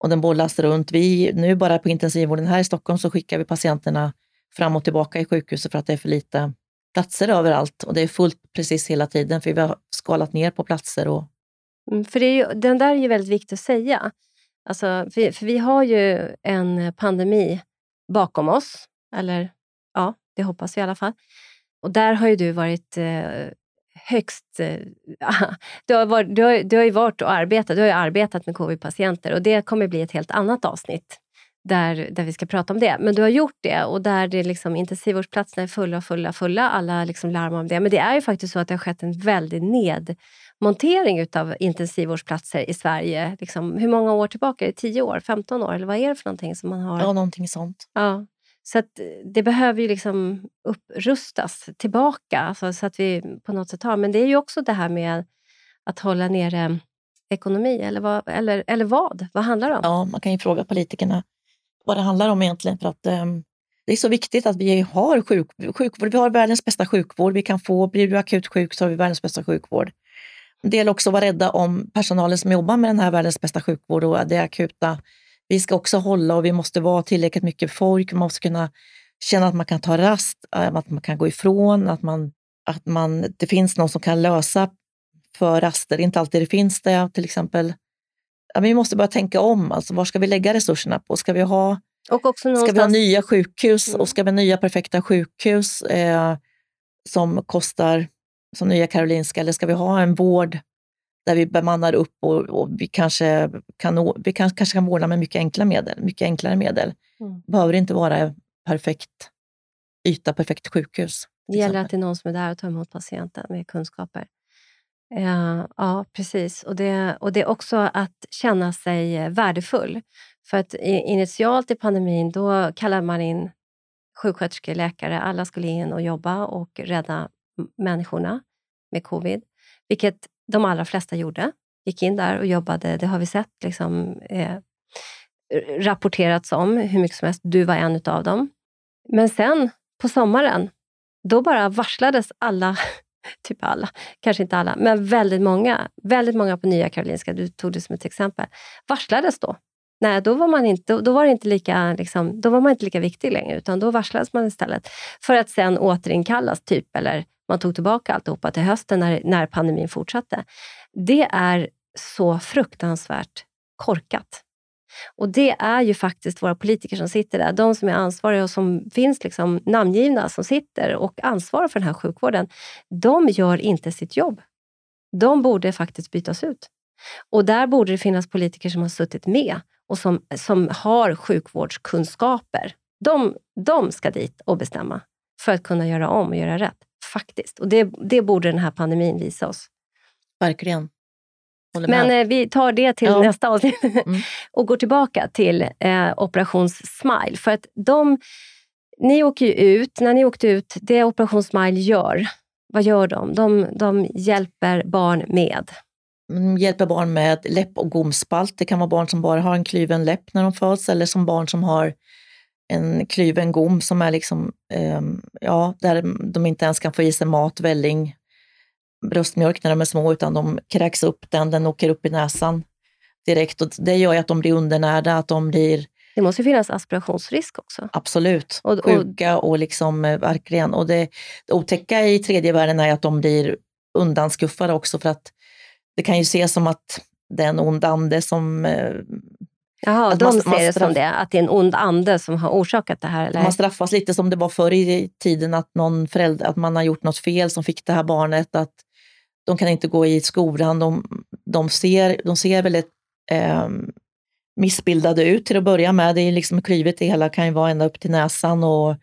och den bollas runt. Vi, nu bara på intensivvården här i Stockholm så skickar vi patienterna fram och tillbaka i sjukhuset för att det är för lite platser överallt och det är fullt precis hela tiden för vi har skalat ner på platser. Och, Mm, För det är ju, den där är ju väldigt viktig att säga. Alltså, för, för vi har ju en pandemi bakom oss. Eller ja, det hoppas vi i alla fall. Och där har ju du varit eh, högst... Eh, du, har varit, du, har, du har ju varit och arbetat, du har ju arbetat med covid-patienter och det kommer bli ett helt annat avsnitt där, där vi ska prata om det. Men du har gjort det och där det liksom, intensivvårdsplatserna är fulla, fulla, fulla. Alla liksom larmar om det. Men det är ju faktiskt så att det har skett en väldig nedmontering av intensivvårdsplatser i Sverige. Liksom, hur många år tillbaka? Är det 10 år? 15 år? Eller vad är det för någonting som man har? ja, någonting sånt. Ja. Så att det behöver ju liksom upprustas tillbaka alltså, så att vi på något sätt har. Men det är ju också det här med att hålla nere ekonomi. Eller vad? Eller, eller vad? Vad handlar det om? Ja, man kan ju fråga politikerna vad det handlar om egentligen. För att, ehm, det är så viktigt att vi har sjuk, sjukvård. Vi har världens bästa sjukvård. Vi kan få, blir du akut sjuk så har vi världens bästa sjukvård. Det gäller också att vara rädda om personalen som jobbar med den här världens bästa sjukvård och det akuta. Vi ska också hålla och vi måste vara tillräckligt mycket folk. Man måste kunna känna att man kan ta rast, eh, att man kan gå ifrån, att, man, att man, det finns någon som kan lösa för raster. Det är inte alltid det finns det. Till exempel, vi måste börja tänka om. Alltså, var ska vi lägga resurserna på? Ska vi ha Och också Ska vi ha någonstans... nya sjukhus Mm. och ska vi ha nya perfekta sjukhus eh, som kostar som Nya Karolinska eller ska vi ha en vård där vi bemannar upp och, och vi, kanske kan, vi kan, kanske kan vårda med mycket enkla medel, mycket enklare medel. Mm. behöver inte vara perfekt yta, perfekt sjukhus. Det gäller att det är någon som är där och tar emot patienten med kunskaper. Ja, ja, precis. Och det, och det är också att känna sig eh, värdefull. För att initialt i pandemin då kallade man in sjuksköterskor, läkare. Alla skulle in och jobba och rädda människorna med covid. Vilket de allra flesta gjorde. Gick in där och jobbade. Det har vi sett. Liksom, eh, rapporterats om hur mycket som helst. Du var en av dem. Men sen på sommaren, då bara varslades alla, typ alla, kanske inte alla, men väldigt många, väldigt många på Nya Karolinska, du tog det som ett exempel, varslades då. Nej, då var man inte, då var det inte lika, liksom, då var man inte lika viktig längre, utan då varslades man istället. För att sen återinkallas, typ, eller man tog tillbaka alltihopa till hösten när, när pandemin fortsatte. Det är så fruktansvärt korkat. Och det är ju faktiskt våra politiker som sitter där, de som är ansvariga och som finns liksom namngivna, som sitter och ansvarar för den här sjukvården. De gör inte sitt jobb. De borde faktiskt bytas ut. Och där borde det finnas politiker som har suttit med och som, som har sjukvårdskunskaper. De, de ska dit och bestämma för att kunna göra om och göra rätt. Faktiskt. Och det, det borde den här pandemin visa oss. Verkligen. Men eh, vi tar det till ja. nästa avsnitt mm. och går tillbaka till eh, Operation Smile. För att de, ni åker ju ut, när ni åkte ut, det Operation Smile gör, vad gör de? De, de hjälper barn med? De hjälper barn med läpp och gomspalt. Det kan vara barn som bara har en klyven läpp när de föds eller som barn som har en klyven gom som är liksom, eh, ja, där de inte ens kan få i sig mat, välling, bröstmjölk när de är små, utan de kräks upp den, den åker upp i näsan direkt. Och det gör ju att de blir undernärda, att de blir... Det måste finnas aspirationsrisk också. Absolut. Och, och, Sjuka och liksom eh, verkligen. Och det, det otäcka i tredje världen är att de blir undanskuffade också för att det kan ju ses som att det är en ond ande som eh, Jaha, de man, ser man det som det, att det är en ond ande som har orsakat det här? Eller? Man straffas lite som det var förr i tiden, att, någon förälder, att man har gjort något fel som fick det här barnet att de kan inte gå i skolan. De, de, ser, de ser väldigt eh, missbildade ut till att börja med. Det är liksom klyvet det hela kan ju vara ända upp till näsan och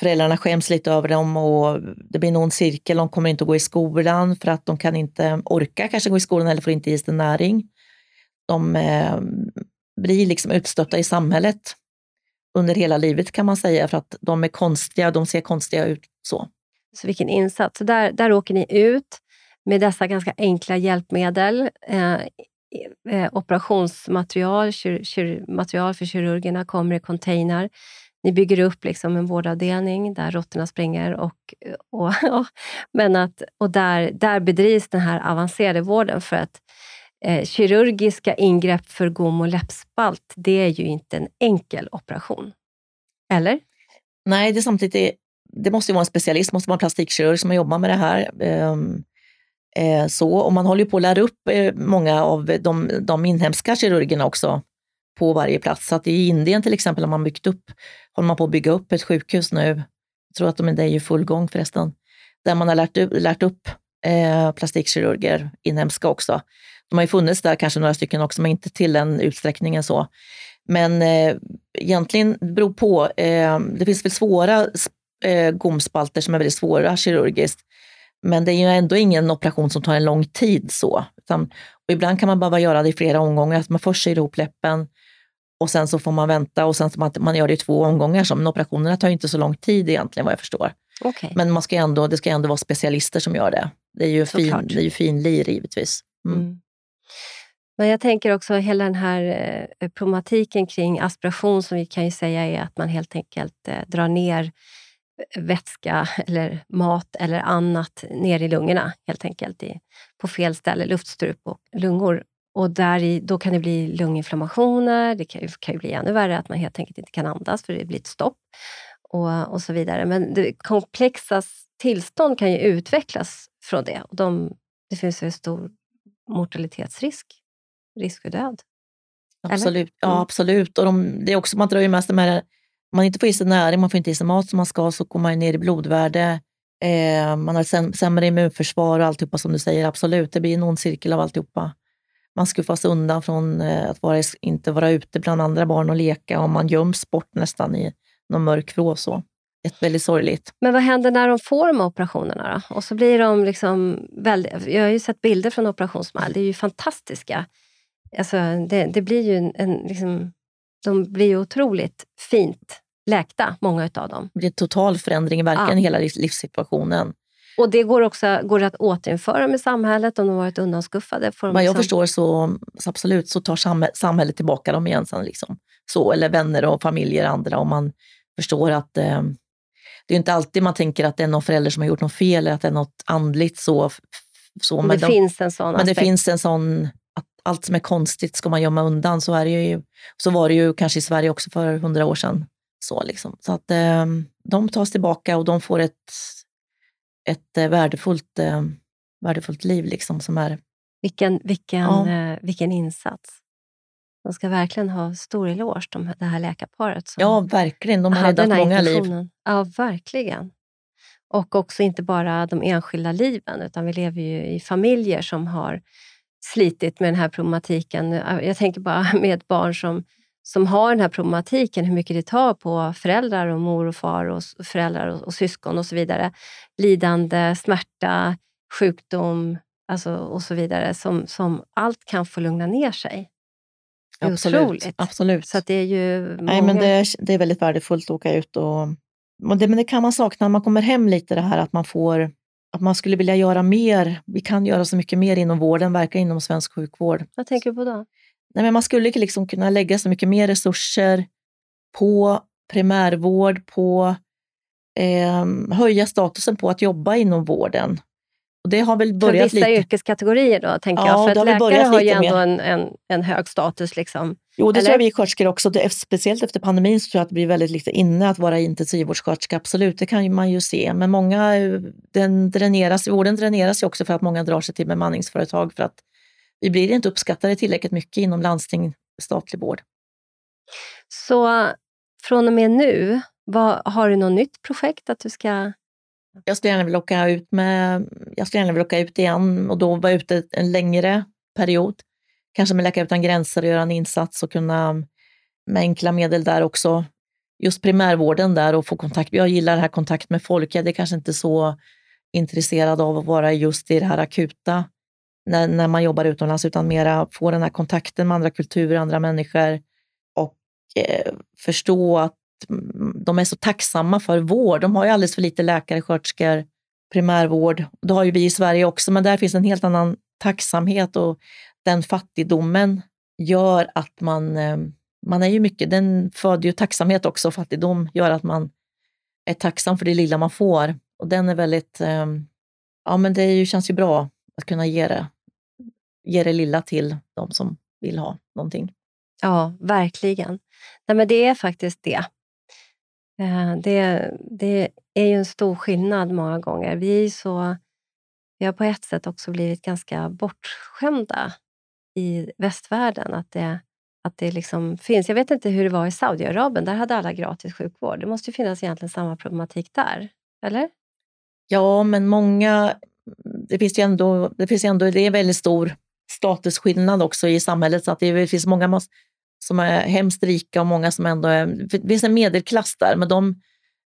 föräldrarna skäms lite över dem och det blir en ond cirkel. De kommer inte att gå i skolan för att de kan inte orka kanske gå i skolan eller får inte i sig näring. De eh, blir liksom utstötta i samhället under hela livet kan man säga för att de är konstiga, de ser konstiga ut så. Så vilken insats. Så där, där åker ni ut med dessa ganska enkla hjälpmedel. Eh, eh, operationsmaterial, kyr, kyr, material för kirurgerna kommer i container. Ni bygger upp liksom en vårdavdelning där råttorna springer. Och, eh, och, och, men att, och där, där bedrivs den här avancerade vården för att eh, kirurgiska ingrepp för gom och läppspalt, det är ju inte en enkel operation. Eller? Nej, det är samtidigt det måste vara en specialist, måste vara en plastikkirurg som jobbar med det här. Um, Eh, så, och man håller på att lära upp eh, många av de, de inhemska kirurgerna också på varje plats. Så att i Indien till exempel har man byggt upp, håller man på att bygga upp ett sjukhus nu. Jag tror att de är i full gång förresten. Där man har lärt, lärt upp eh, plastikkirurger, inhemska också. De har ju funnits där kanske några stycken också, men inte till den utsträckningen så. Men eh, egentligen beror på, eh, det finns väl svåra eh, gomspalter som är väldigt svåra kirurgiskt. Men det är ju ändå ingen operation som tar en lång tid. så. Utan, och ibland kan man behöva göra det i flera omgångar, att man först syr ihop läppen och sen så får man vänta och sen så man, man gör det i två omgångar. Så, men operationerna tar inte så lång tid egentligen vad jag förstår. Okay. Men man ska ändå, det ska ändå vara specialister som gör det. Det är ju, fin, det är ju finlir givetvis. Mm. Mm. Men jag tänker också hela den här eh, problematiken kring aspiration som vi kan ju säga är att man helt enkelt eh, drar ner vätska eller mat eller annat ner i lungorna helt enkelt, i, på fel ställe, luftstrup och lungor. Och där i, då kan det bli lunginflammationer, det kan ju, kan ju bli ännu värre att man helt enkelt inte kan andas för det blir ett stopp och, och så vidare. Men det komplexa tillstånd kan ju utvecklas från det. Och de, det finns en stor mortalitetsrisk, risk för död. Absolut, mm. ja, absolut. Och de, det är också, man drar ju med sig med om man inte får i sig näring, man får inte i sig mat som man ska, så går man ner i blodvärde. Eh, man har sämre immunförsvar och alltihopa som du säger. Absolut, det blir en ond cirkel av alltihopa. Man skuffas undan från eh, att vara, inte vara ute bland andra barn och leka och man göms bort nästan i någon mörk vrå. Så. Ett väldigt sorgligt. Men vad händer när de får de här operationerna då? Och så blir de liksom väldigt, jag har ju sett bilder från operationsmall, det är ju fantastiska. Alltså, det, det blir ju en, en liksom, de blir ju otroligt fint läkta, många av dem. Det blir en total förändring i verkligen ja. hela livssituationen. Och det går också går det att återinföra i samhället om de varit undanskuffade? Vad jag liksom... förstår så, så, absolut så tar samhället tillbaka dem igen sen. Liksom. Så, eller vänner och familjer andra om man förstår att eh, det är inte alltid man tänker att det är någon förälder som har gjort något fel eller att det är något andligt. Så, så, men, det de, finns en sån Men aspekt. det finns en sån att allt som är konstigt ska man gömma undan. Så, är det ju, så var det ju kanske i Sverige också för hundra år sedan. Så, liksom. så att eh, de tas tillbaka och de får ett, ett eh, värdefullt, eh, värdefullt liv liksom, som är... Vilken, vilken, ja. Eh, vilken insats! De ska verkligen ha stor eloge, de, det här läkarparet. Som ja, verkligen. De har räddat många liv. Ja, verkligen. Och också inte bara de enskilda liven, utan vi lever ju i familjer som har slitit med den här problematiken. Jag tänker bara med ett barn som, som har den här problematiken, hur mycket det tar på föräldrar och mor och far och föräldrar och, och syskon och så vidare. Lidande, smärta, sjukdom alltså, och så vidare, som, som allt kan få lugna ner sig. Det är absolut, otroligt. Absolut. Så det är ju många... Nej, men det, är, det är väldigt värdefullt att åka ut och men det, men det kan man sakna när man kommer hem lite, det här att man får att man skulle vilja göra mer. Vi kan göra så mycket mer inom vården, verka inom svensk sjukvård. Vad tänker du på då? Nej, men man skulle liksom kunna lägga så mycket mer resurser på primärvård, på eh, höja statusen på att jobba inom vården. Och det har väl börjat För vissa lite... yrkeskategorier då, tänker ja, jag. För att läkare har ju ändå en, en, en, hög status. Liksom. Jo, det Eller? tror jag vi sköterskor också. Det, speciellt efter pandemin så tror jag att det blir väldigt lite inne att vara intensivvårdssköterska. Absolut, det kan man ju se. Men många, den dräneras, vården dräneras ju också för att många drar sig till bemanningsföretag för att vi blir inte uppskattade tillräckligt mycket inom landsting, statlig vård. Så från och med nu, vad, har du något nytt projekt att du ska jag skulle gärna vilja åka ut, med, jag skulle gärna vilja åka ut igen och då vara ute en längre period. Kanske med Läkare utan gränser och göra en insats och kunna med enkla medel där också. Just primärvården där och få kontakt. Jag gillar det här kontakt med folk. Jag är kanske inte så intresserad av att vara just i det här akuta när, när man jobbar utomlands, utan mera få den här kontakten med andra kulturer, andra människor och eh, förstå att mm, de är så tacksamma för vård. De har ju alldeles för lite läkare, sköterskor, primärvård. Det har ju vi i Sverige också, men där finns en helt annan tacksamhet och den fattigdomen gör att man, eh, man är ju mycket, den föder ju tacksamhet också. Fattigdom gör att man är tacksam för det lilla man får. Och den är väldigt, eh, ja men det känns ju bra att kunna ge det, ge det lilla till de som vill ha någonting. Ja, verkligen. Nej, men det är faktiskt det. Eh, det, det är ju en stor skillnad många gånger. Vi, är så, vi har på ett sätt också blivit ganska bortskämda i västvärlden. Att det, att det liksom finns. Jag vet inte hur det var i Saudiarabien. Där hade alla gratis sjukvård. Det måste ju finnas egentligen samma problematik där, eller? Ja, men många... Det finns ju ändå, det finns ändå det är väldigt stor statusskillnad också i samhället. Så att det finns många som är hemskt rika och många som ändå är... Det finns en medelklass där, men de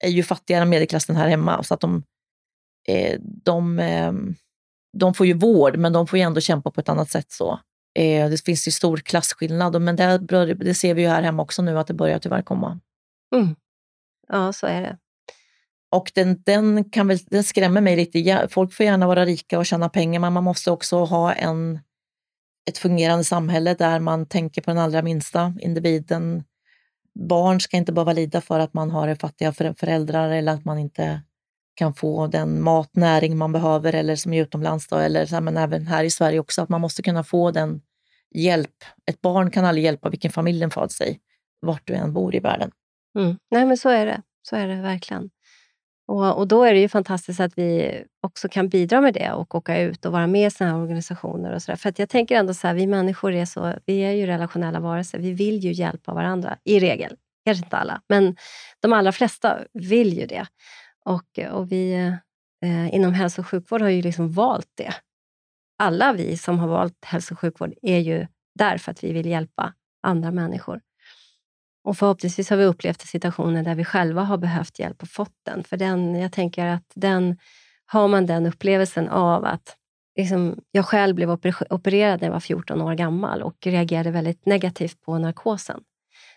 är ju fattigare än medelklassen här hemma. Så att de, eh, de, eh, de får ju vård, men de får ju ändå kämpa på ett annat sätt. så. Eh, det finns ju stor klasskillnad, men det, det ser vi ju här hemma också nu, att det börjar tyvärr komma. Mm. Ja, så är det. Och den, den, kan väl, den skrämmer mig lite. Folk får gärna vara rika och tjäna pengar, men man måste också ha en ett fungerande samhälle där man tänker på den allra minsta individen. Barn ska inte behöva lida för att man har fattiga föräldrar eller att man inte kan få den mat, näring man behöver eller som är utomlands då, eller så här, men även här i Sverige också, att man måste kunna få den hjälp. Ett barn kan aldrig hjälpa vilken familj den föds i, vart du än bor i världen. Mm. Nej, men så är det. Så är det verkligen. Och, och, Då är det ju fantastiskt att vi också kan bidra med det och åka ut och vara med i såna här organisationer. och så där. För att jag tänker ändå så här, vi människor är, så, vi är ju relationella varelser. Vi vill ju hjälpa varandra, i regel. Kanske inte alla, men de allra flesta vill ju det. Och, och vi eh, inom hälso och sjukvård har ju liksom valt det. Alla vi som har valt hälso och sjukvård är ju där för att vi vill hjälpa andra människor. Och förhoppningsvis har vi upplevt situationer där vi själva har behövt hjälp och fått den. För den, jag tänker att den, har man den upplevelsen av att liksom, jag själv blev opererad när jag var 14 år gammal och reagerade väldigt negativt på narkosen.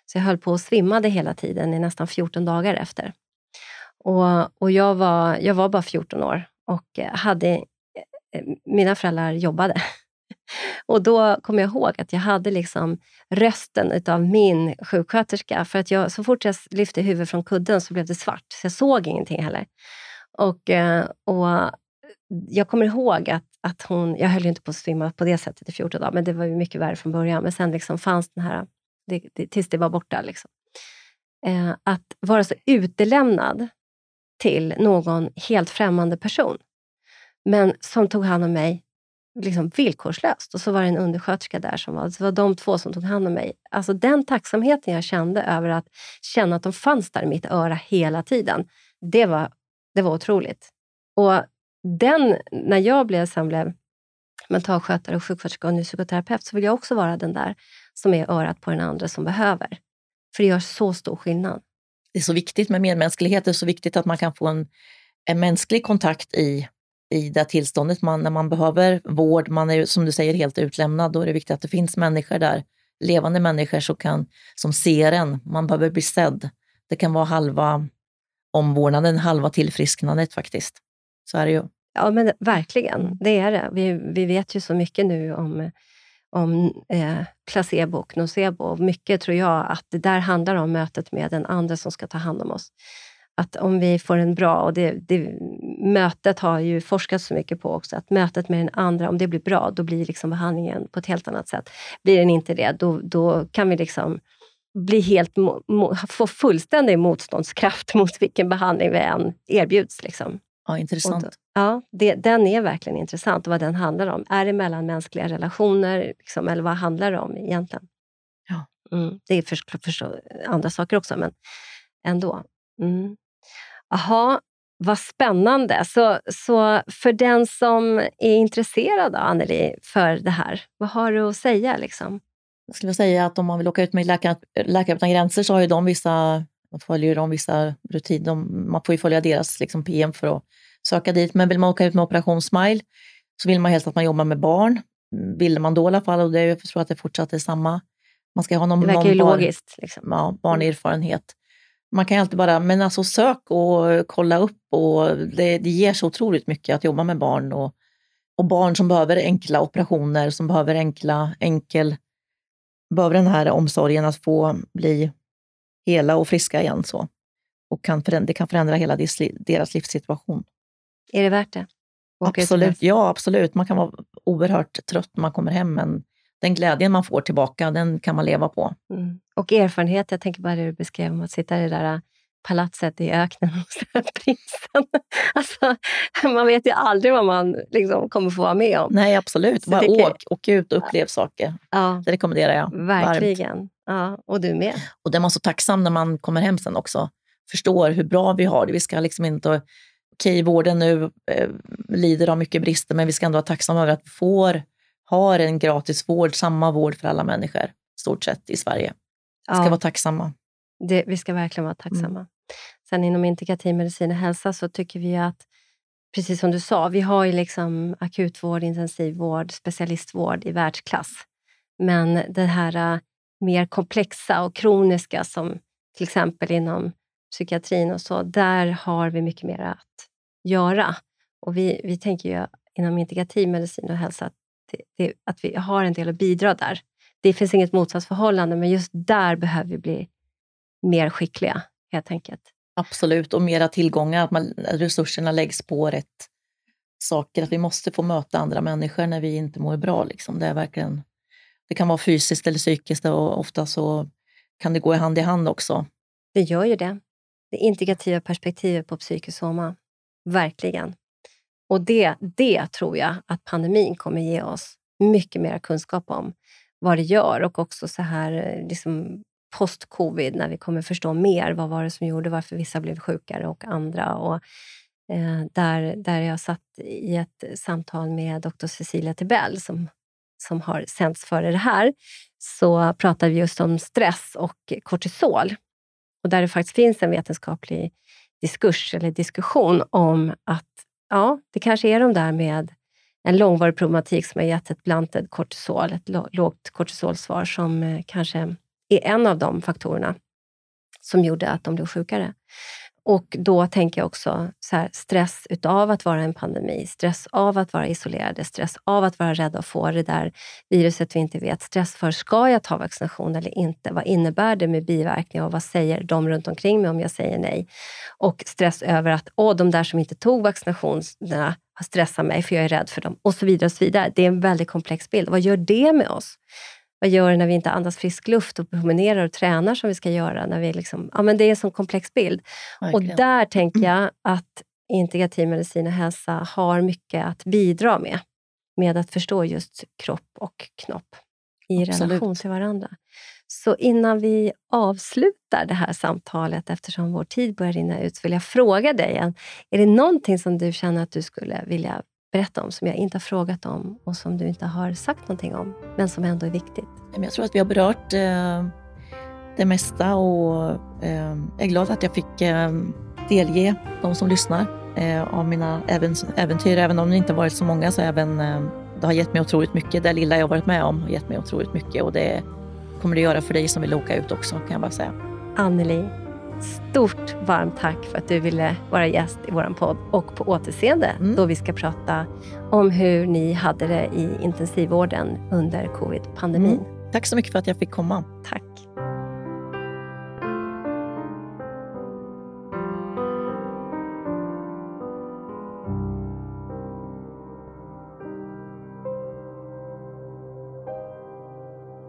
Så jag höll på och svimmade hela tiden i nästan 14 dagar efter. Och, och jag, var, jag var bara 14 år och eh, hade, eh, eh, mina föräldrar jobbade. Och då kommer jag ihåg att jag hade liksom rösten av min sjuksköterska. För att jag, så fort jag lyfte huvudet från kudden så blev det svart, så jag såg ingenting heller. Och, eh, och jag kommer ihåg att, att hon, jag höll ju inte på att svimma på det sättet i 14 dagar, men det var ju mycket värre från början. Men sen liksom fanns den här, det, det, tills det var borta. Liksom. Eh, att vara så utelämnad till någon helt främmande person, men som tog hand om mig liksom villkorslöst. Och så var det en undersköterska där, som var, det var de två som tog hand om mig. Alltså den tacksamheten jag kände över att känna att de fanns där i mitt öra hela tiden, det var, det var otroligt. Och den, när jag blev, sen blev mentalskötare och sjuksköterska och nu psykoterapeut, så vill jag också vara den där som är örat på den andra som behöver. För det gör så stor skillnad. Det är så viktigt med medmänsklighet. Det är så viktigt att man kan få en, en mänsklig kontakt i, i det tillståndet. Man, när man behöver vård, man är som du säger helt utlämnad, då är det viktigt att det finns människor där, levande människor som, kan, som ser en. Man behöver bli sedd. Det kan vara halva omvårdnaden, halva tillfrisknandet faktiskt. Så är det ju. Ja, men verkligen. Det är det. Vi, vi vet ju så mycket nu om, om eh, placebo och nocebo. Mycket tror jag att det där handlar om mötet med den andra som ska ta hand om oss. Att om vi får en bra, och det, det, mötet har ju forskats så mycket på också, att mötet med den andra, om det blir bra, då blir liksom behandlingen på ett helt annat sätt. Blir den inte det, då, då kan vi liksom bli helt, få fullständig motståndskraft mot vilken behandling vi än erbjuds. Liksom. Ja, intressant. Då, ja, det, den är verkligen intressant och vad den handlar om. Är det mellanmänskliga relationer liksom, eller vad handlar det om egentligen? Ja. Mm, det är förstås för, andra saker också, men ändå. Mm. Aha, vad spännande. Så, så för den som är intresserad, då, Anneli, för det här, vad har du att säga? Liksom? Jag skulle säga att om man vill åka ut med Läkare, Läkare utan gränser så har ju de vissa, följer de vissa rutiner. Man får ju följa deras liksom, PM för att söka dit. Men vill man åka ut med Operation Smile så vill man helst att man jobbar med barn. Vill man då i alla fall, och det, jag tror att det fortsatt är samma. Man ska ha någon, det verkar någon ju barn, logiskt. Liksom. Ja, barnerfarenhet. Man kan ju alltid bara, men alltså sök och kolla upp och det, det ger så otroligt mycket att jobba med barn och, och barn som behöver enkla operationer, som behöver enkla, enkel, behöver den här omsorgen att få bli hela och friska igen. så. Och kan förändra, det kan förändra hela deras livssituation. Är det värt det? Absolut, ja, absolut. Man kan vara oerhört trött när man kommer hem, men den glädjen man får tillbaka, den kan man leva på. Mm. Och erfarenhet, jag tänker bara det du beskrev om att sitta i det där äh, palatset i öknen hos prinsen. Alltså, man vet ju aldrig vad man liksom kommer få vara med om. Nej, absolut. bara åk, åk ut och upplev saker. Ja. Det rekommenderar jag Verkligen. Varmt. Ja, och du med. Och det är man så tacksam när man kommer hem sen också. Förstår hur bra vi har det. Vi ska liksom inte okej, vården nu eh, lider av mycket brister, men vi ska ändå vara tacksamma över att vi får, har en gratis vård, samma vård för alla människor, stort sett i Sverige. Vi ska ja. vara tacksamma. Det, vi ska verkligen vara tacksamma. Mm. Sen inom integrativ medicin och hälsa så tycker vi att, precis som du sa, vi har ju liksom akutvård, intensivvård, specialistvård i världsklass. Men det här uh, mer komplexa och kroniska som till exempel inom psykiatrin och så, där har vi mycket mer att göra. Och vi, vi tänker ju inom integrativ medicin och hälsa att, det, att vi har en del att bidra där. Det finns inget motsatsförhållande, men just där behöver vi bli mer skickliga, helt enkelt. Absolut, och mera tillgångar, att man, resurserna läggs på rätt saker. Att vi måste få möta andra människor när vi inte mår bra. Liksom. Det, är verkligen, det kan vara fysiskt eller psykiskt och ofta så kan det gå i hand i hand också. Det gör ju det det integrativa perspektivet på psykosoma. Verkligen. Och det, det tror jag att pandemin kommer ge oss mycket mer kunskap om vad det gör och också så här eh, liksom post-covid när vi kommer förstå mer. Vad var det som gjorde varför vissa blev sjukare och andra? Och, eh, där, där jag satt i ett samtal med doktor Cecilia Tibell som, som har sänts före det här, så pratade vi just om stress och kortisol och där det faktiskt finns en vetenskaplig diskurs eller diskussion om att ja, det kanske är de där med en långvarig problematik som har gett ett blantat kortisol, ett lågt kortisolsvar, som eh, kanske är en av de faktorerna som gjorde att de blev sjukare. Och då tänker jag också så här, stress utav att vara en pandemi, stress av att vara isolerade, stress av att vara rädda att få det där viruset vi inte vet. Stress för, ska jag ta vaccination eller inte? Vad innebär det med biverkningar och vad säger de runt omkring mig om jag säger nej? Och stress över att åh, de där som inte tog vaccinationerna har stressat mig för jag är rädd för dem och så vidare. och så vidare. Det är en väldigt komplex bild. Vad gör det med oss? Vad gör det när vi inte andas frisk luft och promenerar och tränar som vi ska göra? När vi liksom, ja, men det är en sån komplex bild. Verkligen. Och där tänker jag att integrativ medicin och hälsa har mycket att bidra med. Med att förstå just kropp och knopp i Absolut. relation till varandra. Så innan vi avslutar det här samtalet, eftersom vår tid börjar rinna ut, så vill jag fråga dig, är det någonting som du känner att du skulle vilja berätta om, som jag inte har frågat om och som du inte har sagt någonting om, men som ändå är viktigt? Jag tror att vi har berört eh, det mesta och eh, jag är glad att jag fick eh, delge de som lyssnar av mina äventyr. Även om det inte varit så många så även det har gett mig otroligt mycket. Det lilla jag varit med om har gett mig otroligt mycket och det kommer det göra för dig som vill åka ut också kan jag bara säga. Anneli, Stort varmt tack för att du ville vara gäst i vår podd och på återseende mm. då vi ska prata om hur ni hade det i intensivvården under covid-pandemin. Mm. Tack så mycket för att jag fick komma. Tack.